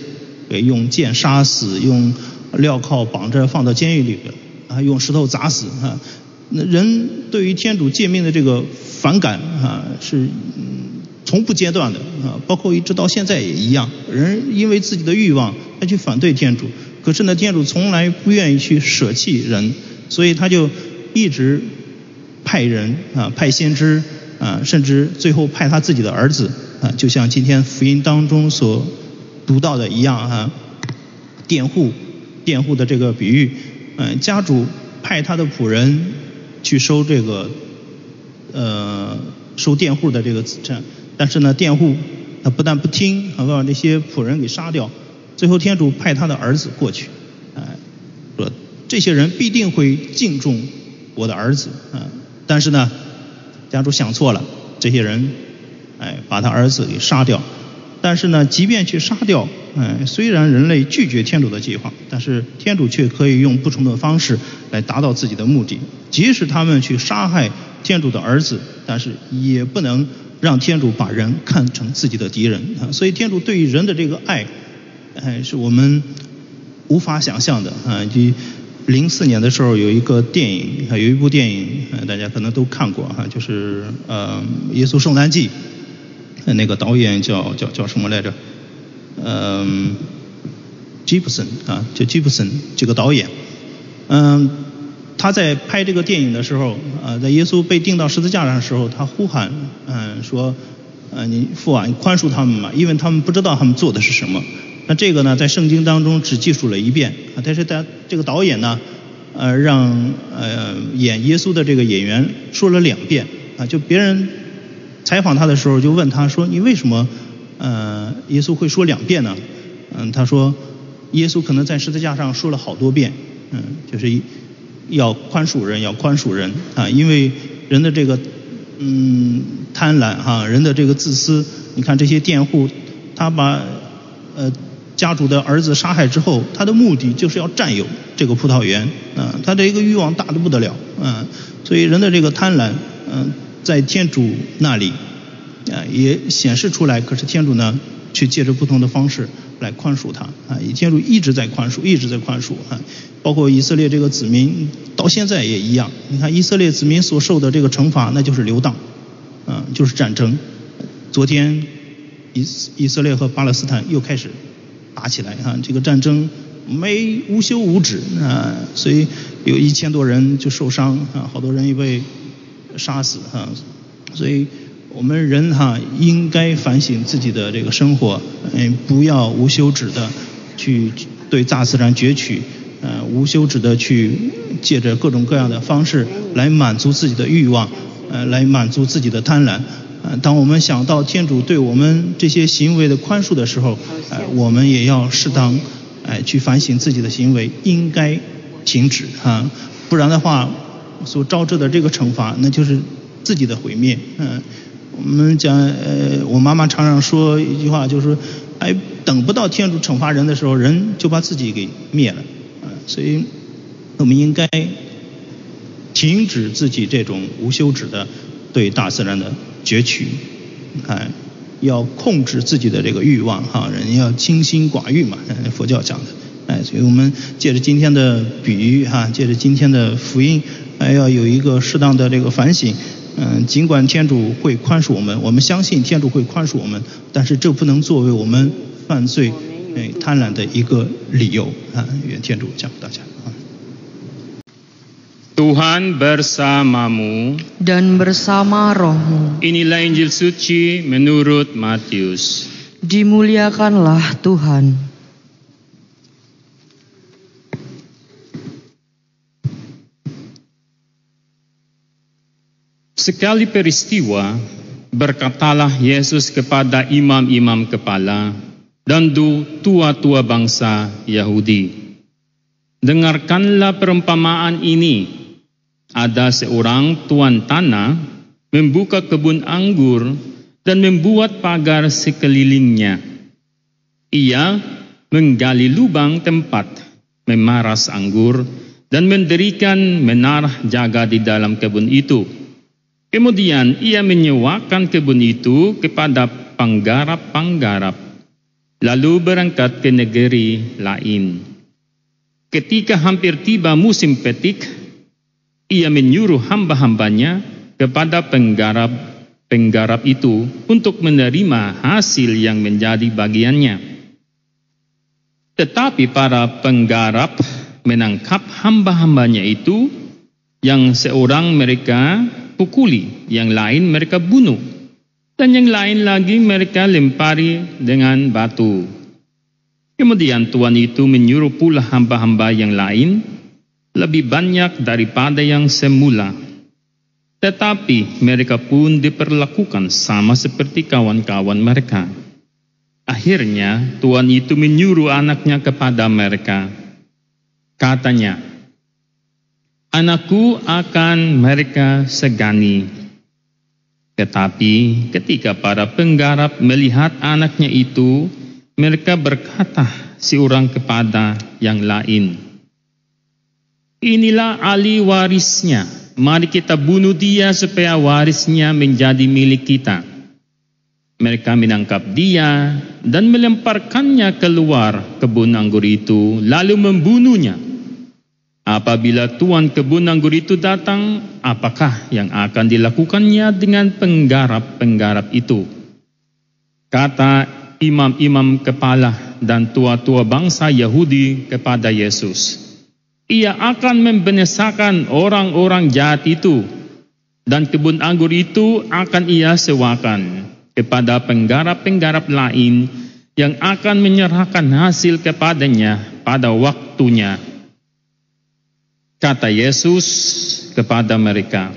给用剑杀死，用镣铐绑着放到监狱里边，啊，用石头砸死啊。那人对于天主诫命的这个反感啊，是从不间断的啊，包括一直到现在也一样。人因为自己的欲望，他去反对天主，可是呢，天主从来不愿意去舍弃人，所以他就一直派人啊，派先知啊，甚至最后派他自己的儿子啊，就像今天福音当中所读到的一样啊，佃户佃户的这个比喻，嗯，家主派他的仆人。去收这个，呃，收佃户的这个子产，但是呢，佃户他不但不听，还把这些仆人给杀掉。最后天主派他的儿子过去，哎，说这些人必定会敬重我的儿子，啊，但是呢，家主想错了，这些人，哎，把他儿子给杀掉。但是呢，即便去杀掉，哎，虽然人类拒绝天主的计划，但是天主却可以用不同的方式来达到自己的目的。即使他们去杀害天主的儿子，但是也不能让天主把人看成自己的敌人啊！所以天主对于人的这个爱，哎，是我们无法想象的啊！就零四年的时候有一个电影，有一部电影，大家可能都看过哈，就是呃《耶稣圣诞记》。那个导演叫叫叫什么来着？嗯，吉普森啊，叫吉普森这个导演。嗯，他在拍这个电影的时候，啊，在耶稣被钉到十字架上的时候，他呼喊，嗯，说，呃，你父啊，你宽恕他们嘛，因为他们不知道他们做的是什么。那这个呢，在圣经当中只记述了一遍，啊，但是他这个导演呢，呃，让呃演耶稣的这个演员说了两遍，啊，就别人。采访他的时候就问他说：“你为什么，呃，耶稣会说两遍呢？”嗯，他说：“耶稣可能在十字架上说了好多遍，嗯，就是要宽恕人，要宽恕人啊，因为人的这个嗯贪婪哈，人的这个自私，你看这些佃户，他把呃家主的儿子杀害之后，他的目的就是要占有这个葡萄园，啊，他的一个欲望大的不得了，嗯，所以人的这个贪婪，嗯。”在天主那里，啊，也显示出来。可是天主呢，却借着不同的方式来宽恕他。啊，以天主一直在宽恕，一直在宽恕。啊，包括以色列这个子民，到现在也一样。你看以色列子民所受的这个惩罚，那就是流荡，啊，就是战争。昨天以以色列和巴勒斯坦又开始打起来。啊，这个战争没无休无止。啊，所以有一千多人就受伤。啊，好多人也被。杀死哈，所以我们人哈应该反省自己的这个生活，嗯，不要无休止的去对大自然攫取，呃，无休止的去借着各种各样的方式来满足自己的欲望，呃，来满足自己的贪婪。呃，当我们想到天主对我们这些行为的宽恕的时候，呃，我们也要适当哎去反省自己的行为，应该停止哈，不然的话。所招致的这个惩罚，那就是自己的毁灭。嗯，我们讲，呃，我妈妈常常说一句话，就是说，哎，等不到天主惩罚人的时候，人就把自己给灭了。嗯，所以我们应该停止自己这种无休止的对大自然的攫取。看，要控制自己的这个欲望，哈，人要清心寡欲嘛，佛教讲的。哎，所以我们借着今天的比喻，哈，借着今天的福音。还要有一个适当的这个反省，嗯，尽管天主会宽恕我们，我们相信天主会宽恕我们，但是这不能作为我们犯罪、哎贪婪的一个理由啊！愿天主降福大家。Tuhan bersamamu dan bersama rohmu. Inilah Injil suci menurut Matius. Dimuliakanlah Tuhan. Sekali peristiwa, berkatalah Yesus kepada imam-imam kepala dan tua-tua bangsa Yahudi. Dengarkanlah perumpamaan ini. Ada seorang tuan tanah membuka kebun anggur dan membuat pagar sekelilingnya. Ia menggali lubang tempat memaras anggur dan mendirikan menara jaga di dalam kebun itu Kemudian ia menyewakan kebun itu kepada penggarap-penggarap, lalu berangkat ke negeri lain. Ketika hampir tiba musim petik, ia menyuruh hamba-hambanya kepada penggarap-penggarap itu untuk menerima hasil yang menjadi bagiannya. Tetapi para penggarap menangkap hamba-hambanya itu yang seorang mereka pukuli, yang lain mereka bunuh, dan yang lain lagi mereka lempari dengan batu. Kemudian Tuhan itu menyuruh pula hamba-hamba yang lain lebih banyak daripada yang semula. Tetapi mereka pun diperlakukan sama seperti kawan-kawan mereka. Akhirnya Tuhan itu menyuruh anaknya kepada mereka. Katanya, Anakku akan mereka segani. Tetapi ketika para penggarap melihat anaknya itu, mereka berkata si orang kepada yang lain, Inilah ahli warisnya, mari kita bunuh dia supaya warisnya menjadi milik kita. Mereka menangkap dia dan melemparkannya keluar kebun anggur itu, lalu membunuhnya. Apabila tuan kebun anggur itu datang, apakah yang akan dilakukannya dengan penggarap-penggarap itu? Kata imam-imam kepala dan tua-tua bangsa Yahudi kepada Yesus. Ia akan membenesakan orang-orang jahat itu dan kebun anggur itu akan ia sewakan kepada penggarap-penggarap lain yang akan menyerahkan hasil kepadanya pada waktunya. Kata Yesus kepada mereka,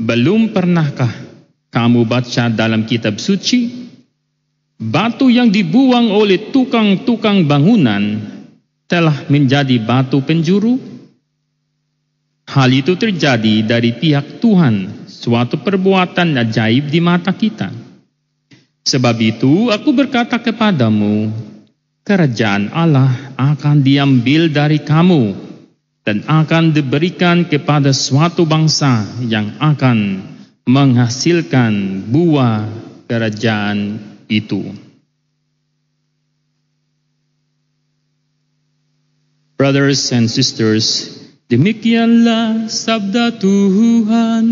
"Belum pernahkah kamu baca dalam kitab suci batu yang dibuang oleh tukang-tukang bangunan telah menjadi batu penjuru?" Hal itu terjadi dari pihak Tuhan, suatu perbuatan ajaib di mata kita. Sebab itu aku berkata kepadamu, kerajaan Allah akan diambil dari kamu dan akan diberikan kepada suatu bangsa yang akan menghasilkan buah kerajaan itu. Brothers and sisters, demikianlah sabda Tuhan.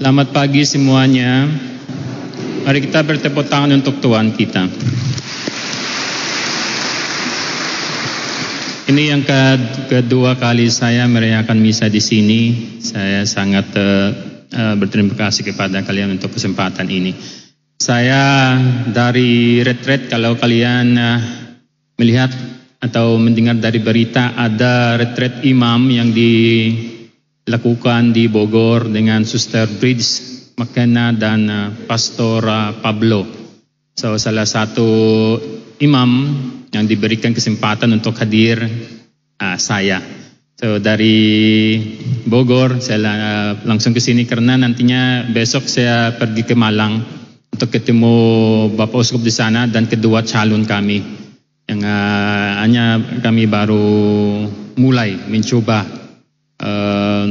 Selamat pagi semuanya. Mari kita bertepuk tangan untuk Tuhan kita. Ini yang kedua kali saya merayakan misa di sini. Saya sangat uh, uh, berterima kasih kepada kalian untuk kesempatan ini. Saya dari retret kalau kalian uh, melihat atau mendengar dari berita ada retret imam yang di lakukan di Bogor dengan Suster Bridge McKenna dan uh, Pastor uh, Pablo. So salah satu imam yang diberikan kesempatan untuk hadir uh, saya. So dari Bogor saya uh, langsung ke sini karena nantinya besok saya pergi ke Malang untuk ketemu Bapak Uskup di sana dan kedua calon kami yang uh, hanya kami baru mulai mencoba uh,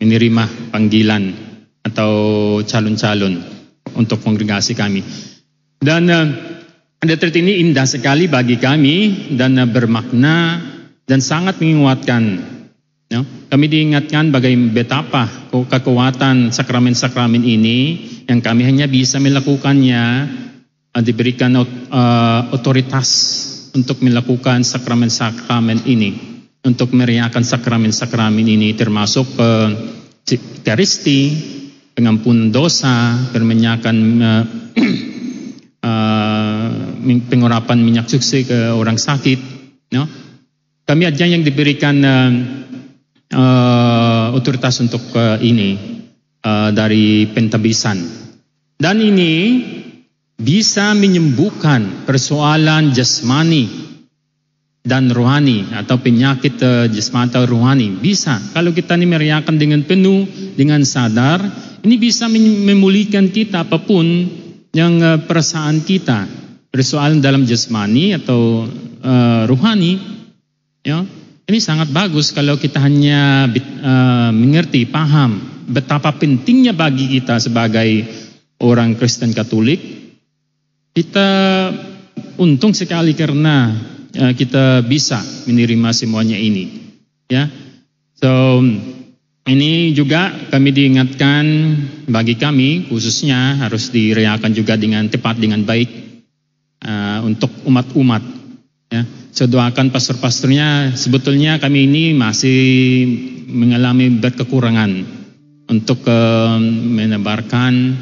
menerima panggilan atau calon-calon untuk kongregasi kami. Dan retreat ini indah sekali bagi kami dan uh, bermakna dan sangat menguatkan. Ya. Kami diingatkan bagaimana betapa kekuatan sakramen-sakramen ini yang kami hanya bisa melakukannya uh, diberikan otoritas untuk melakukan sakramen-sakramen ini untuk meriakan sakramen-sakramen ini termasuk Ekaristi, pengampunan dosa, permenyakan <clears throat> uh, pengurapan minyak suci ke orang sakit. No? Kami aja yang diberikan uh, uh, otoritas untuk uh, ini uh, dari pentabisan. Dan ini bisa menyembuhkan persoalan jasmani dan rohani atau penyakit uh, jasmani atau rohani bisa kalau kita ini merayakan dengan penuh dengan sadar ini bisa memulihkan kita apa pun yang uh, perasaan kita persoalan dalam jasmani atau uh, rohani, ya ini sangat bagus kalau kita hanya uh, mengerti, paham betapa pentingnya bagi kita sebagai orang Kristen Katolik. Kita untung sekali karena uh, kita bisa menerima semuanya ini. Ya, so ini juga kami diingatkan bagi kami khususnya harus dirayakan juga dengan tepat dengan baik uh, untuk umat-umat. Ya. Saya doakan pastor-pastornya sebetulnya kami ini masih mengalami berkekurangan untuk uh, menebarkan,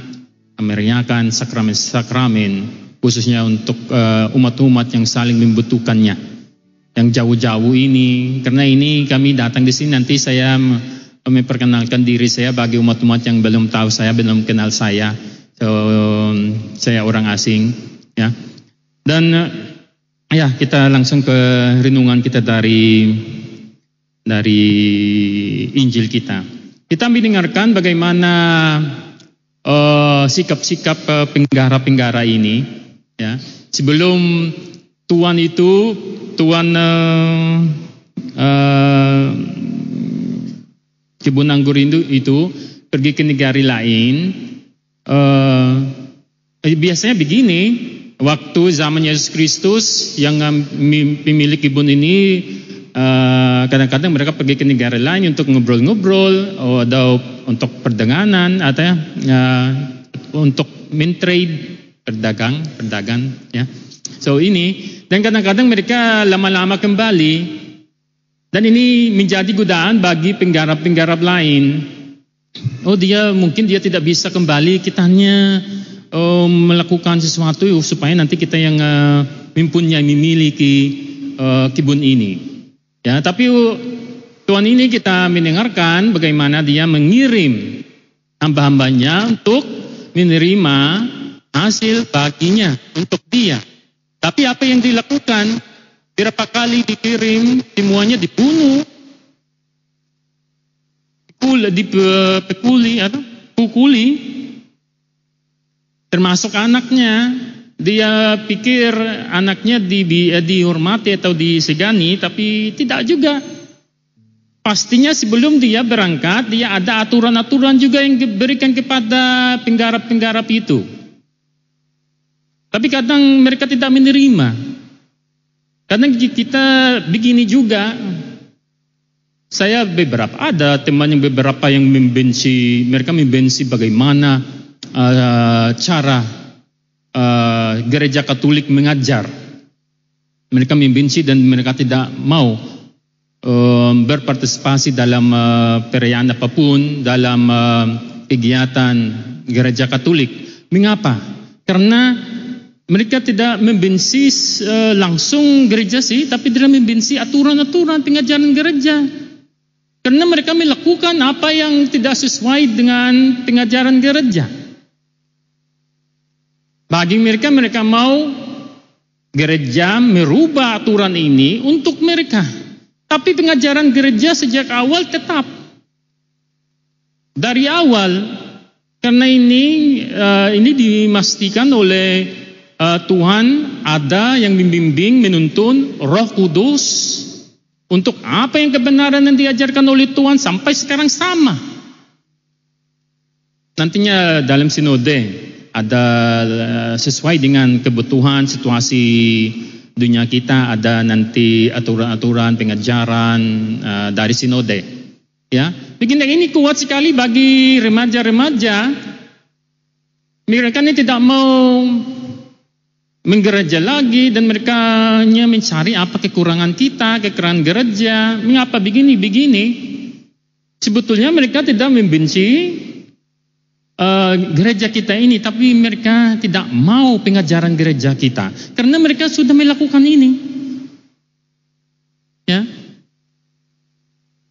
meriakan sakramen-sakramen khususnya untuk uh, umat-umat yang saling membutuhkannya. Yang jauh-jauh ini, karena ini kami datang di sini nanti saya memperkenalkan diri saya bagi umat-umat yang belum tahu saya, belum kenal saya. So, saya orang asing, ya. Dan Ya, kita langsung ke renungan kita dari dari Injil kita. Kita mendengarkan bagaimana sikap-sikap uh, uh, penggara-penggara ini. Ya, sebelum Tuhan itu Tuhan uh, uh, kebun anggur itu, itu pergi ke negara lain. Uh, biasanya begini, waktu zaman Yesus Kristus yang pemilik kebun ini eh, kadang-kadang uh, mereka pergi ke negara lain untuk ngobrol-ngobrol atau untuk perdagangan atau uh, untuk mentrade perdagang perdagang ya so ini dan kadang-kadang mereka lama-lama kembali dan ini menjadi godaan bagi penggarap-penggarap lain oh dia mungkin dia tidak bisa kembali kita hanya uh, melakukan sesuatu supaya nanti kita yang uh, mempunyai memiliki uh, kebun ini. Ya, tapi uh, Tuhan ini kita mendengarkan bagaimana dia mengirim hamba-hambanya untuk menerima hasil baginya untuk dia. Tapi apa yang dilakukan? Berapa kali dikirim, semuanya dibunuh, pukul, dipukuli, apa? Pukuli, termasuk anaknya. Dia pikir anaknya di, dihormati atau disegani tapi tidak juga. Pastinya sebelum dia berangkat dia ada aturan-aturan juga yang diberikan kepada penggarap-penggarap itu. Tapi kadang mereka tidak menerima kadang kita begini juga saya beberapa ada teman yang beberapa yang membenci mereka membenci bagaimana uh, cara uh, gereja Katolik mengajar. Mereka membenci dan mereka tidak mau uh, berpartisipasi dalam uh, perayaan apa pun, dalam uh, kegiatan gereja Katolik. Mengapa? Karena mereka tidak membenci uh, langsung gereja sih, tapi tidak membenci aturan-aturan pengajaran gereja. Karena mereka melakukan apa yang tidak sesuai dengan pengajaran gereja. Bagi mereka, mereka mau gereja merubah aturan ini untuk mereka. Tapi pengajaran gereja sejak awal tetap. Dari awal, karena ini uh, ini dimastikan oleh uh, Tuhan ada yang membimbing, menuntun Roh Kudus untuk apa yang kebenaran yang diajarkan oleh Tuhan sampai sekarang sama. Nantinya dalam sinode ada eh, sesuai dengan kebutuhan situasi dunia kita ada nanti aturan-aturan pengajaran uh, dari sinode ya begini ini kuat sekali bagi remaja-remaja mereka ini tidak mau menggereja lagi dan mereka hanya mencari apa kekurangan kita kekurangan gereja mengapa begini begini sebetulnya mereka tidak membenci uh, gereja kita ini, tapi mereka tidak mau pengajaran gereja kita karena mereka sudah melakukan ini. Ya,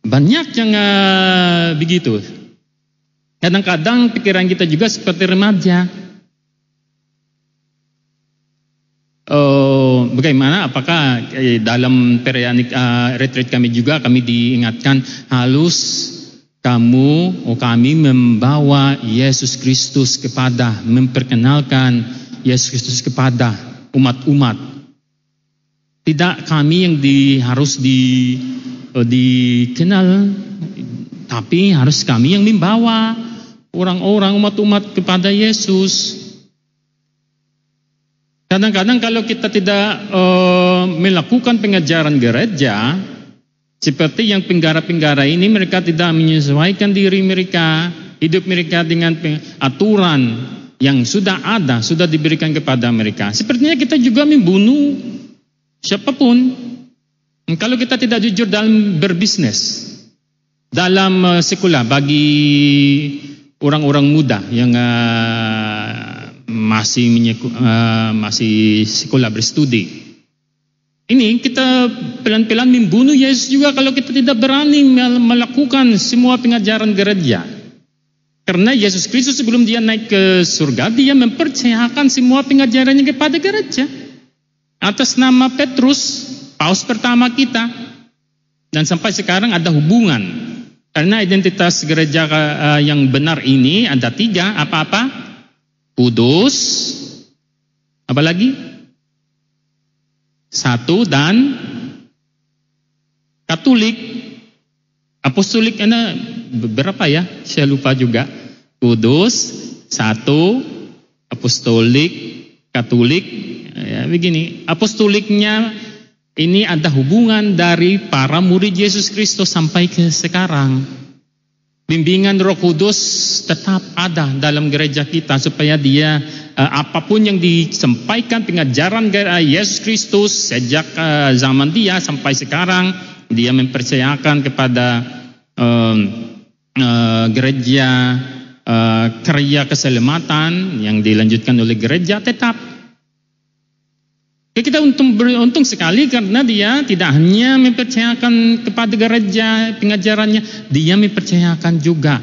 banyak yang uh, begitu. Kadang-kadang pikiran kita juga seperti remaja. Oh, bagaimana? Apakah eh, dalam perayaan uh, retreat kami juga kami diingatkan halus kamu, oh kami membawa Yesus Kristus kepada, memperkenalkan Yesus Kristus kepada umat-umat. Tidak kami yang di, harus di, uh, dikenal, tapi harus kami yang membawa orang-orang umat-umat kepada Yesus. Kadang-kadang kalau kita tidak uh, melakukan pengajaran gereja, seperti yang penggara-penggara ini mereka tidak menyesuaikan diri mereka, hidup mereka dengan aturan yang sudah ada, sudah diberikan kepada mereka. Sepertinya kita juga membunuh siapa pun. Kalau kita tidak jujur dalam berbisnis, dalam uh, sekolah bagi orang-orang muda yang uh, masih uh, masih sekolah berstudi. Ini kita pelan-pelan membunuh Yesus juga kalau kita tidak berani melakukan semua pengajaran gereja. Karena Yesus Kristus sebelum dia naik ke surga, dia mempercayakan semua pengajarannya kepada gereja. Atas nama Petrus, paus pertama kita. Dan sampai sekarang ada hubungan. Karena identitas gereja uh, yang benar ini ada tiga, apa-apa? Kudus, apa lagi? Satu dan Katolik. Apostolik ada berapa ya? Saya lupa juga. Kudus, satu, apostolik, Katolik. Ya, begini, apostoliknya ini ada hubungan dari para murid Yesus Kristus sampai ke sekarang. Bimbingan Roh Kudus tetap ada dalam gereja kita supaya dia uh, apa pun yang disampaikan pengajaran Yesus Kristus sejak uh, zaman dia sampai sekarang dia mempercayakan kepada uh, uh, gereja uh, karya keselamatan yang dilanjutkan oleh gereja tetap Kita untung beruntung sekali karena dia tidak hanya mempercayakan kepada gereja pengajarannya, dia mempercayakan juga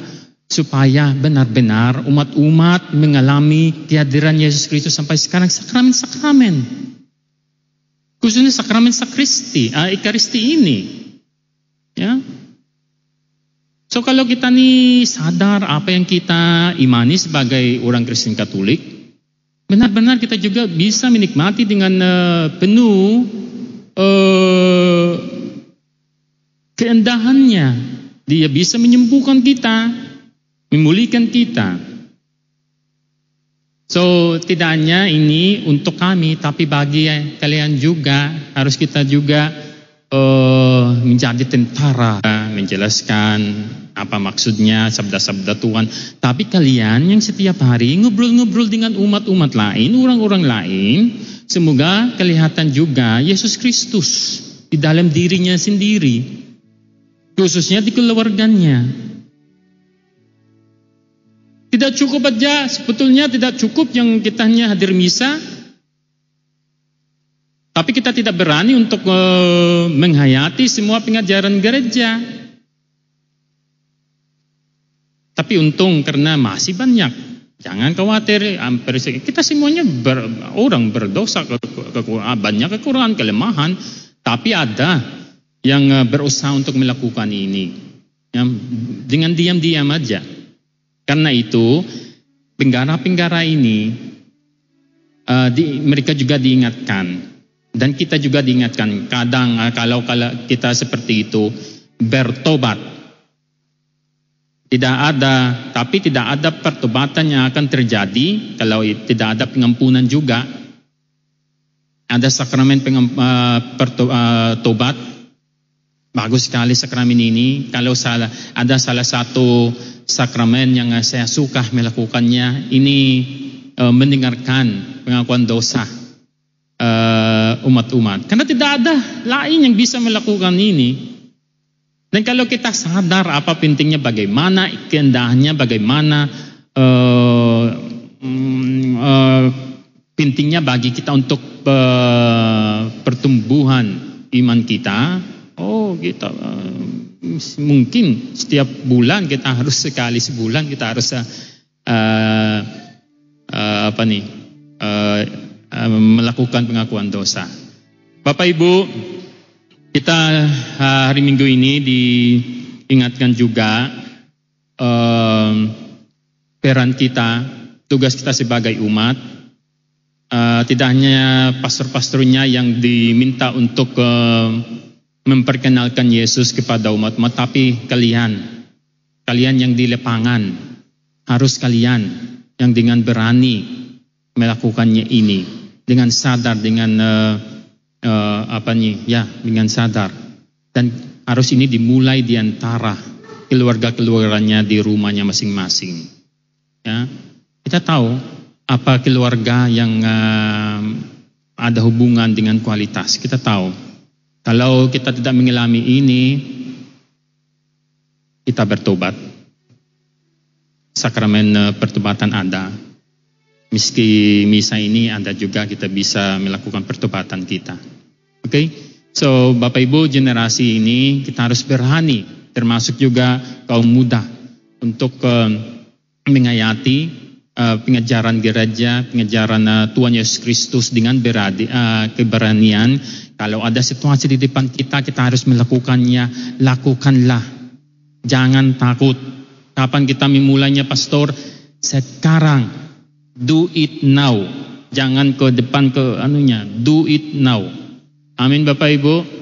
supaya benar-benar umat-umat mengalami kehadiran Yesus Kristus sampai sekarang sakramen-sakramen. Khususnya sakramen sakristi, uh, ekaristi ini. Ya. So kalau kita nih sadar apa yang kita imani sebagai orang Kristen Katolik, benar-benar kita juga bisa menikmati dengan uh, penuh uh, keindahannya. Dia bisa menyembuhkan kita, memulihkan kita. So tidak hanya ini untuk kami, tapi bagi kalian juga harus kita juga uh, menjadi tentara, menjelaskan apa maksudnya sabda-sabda Tuhan. Tapi kalian yang setiap hari ngobrol-ngobrol dengan umat-umat lain, orang-orang lain, semoga kelihatan juga Yesus Kristus di dalam dirinya sendiri. Khususnya di keluarganya. Tidak cukup aja, sebetulnya tidak cukup yang kita hanya hadir misa, tapi kita tidak berani untuk uh, menghayati semua pengajaran gereja. Tapi untung karena masih banyak. Jangan khawatir, hampir kita semuanya ber, orang berdosa, banyak kekurangan, kelemahan, tapi ada yang eh, berusaha untuk melakukan ini. Ya, dengan diam-diam aja. Karena itu, penggara-penggara ini, di, mereka juga diingatkan. Dan kita juga diingatkan, kadang uh, kalau, kita seperti itu, bertobat tidak ada, tapi tidak ada pertobatan yang akan terjadi kalau tidak ada pengampunan juga. Ada sakramen pertobat. Uh, Bagus sekali sakramen ini. Kalau salah, ada salah satu sakramen yang saya suka melakukannya, ini mendengarkan pengakuan dosa umat-umat. Karena tidak ada lain yang bisa melakukan ini. Dan kalau kita sadar apa pentingnya bagaimana keindahannya, bagaimana uh, uh, pentingnya bagi kita untuk uh, pertumbuhan iman kita, oh kita uh, mungkin setiap bulan kita harus <laughs> sekali sebulan kita harus uh, uh, apa nih uh, melakukan pengakuan dosa. Bapak Ibu kita hari Minggu ini diingatkan juga um, peran kita, tugas kita sebagai umat. Uh, tidak hanya pastor-pastornya yang diminta untuk uh, memperkenalkan Yesus kepada umat-umat, tapi kalian, kalian yang di lapangan, harus kalian yang dengan berani melakukannya ini, dengan sadar, dengan uh, uh, apa nih, ya, dengan sadar, dan harus ini dimulai di antara keluarga-keluarganya di rumahnya masing-masing. Ya, kita tahu apa keluarga yang uh, ada hubungan dengan kualitas. Kita tahu kalau kita tidak mengalami ini, kita bertobat. Sakramen pertobatan ada. Meski misa ini ada juga kita bisa melakukan pertobatan kita. Oke, okay? so Bapak Ibu generasi ini kita harus berani, termasuk juga kaum muda untuk uh, mengayati uh, pengajaran gereja, pengajaran uh, Tuhan Yesus Kristus dengan beradi, uh, keberanian. Kalau ada situasi di depan kita, kita harus melakukannya. Lakukanlah, jangan takut. Kapan kita memulainya, Pastor? Sekarang Do it now. Jangan ke depan ke anunya. Do it now. Amin Bapak Ibu.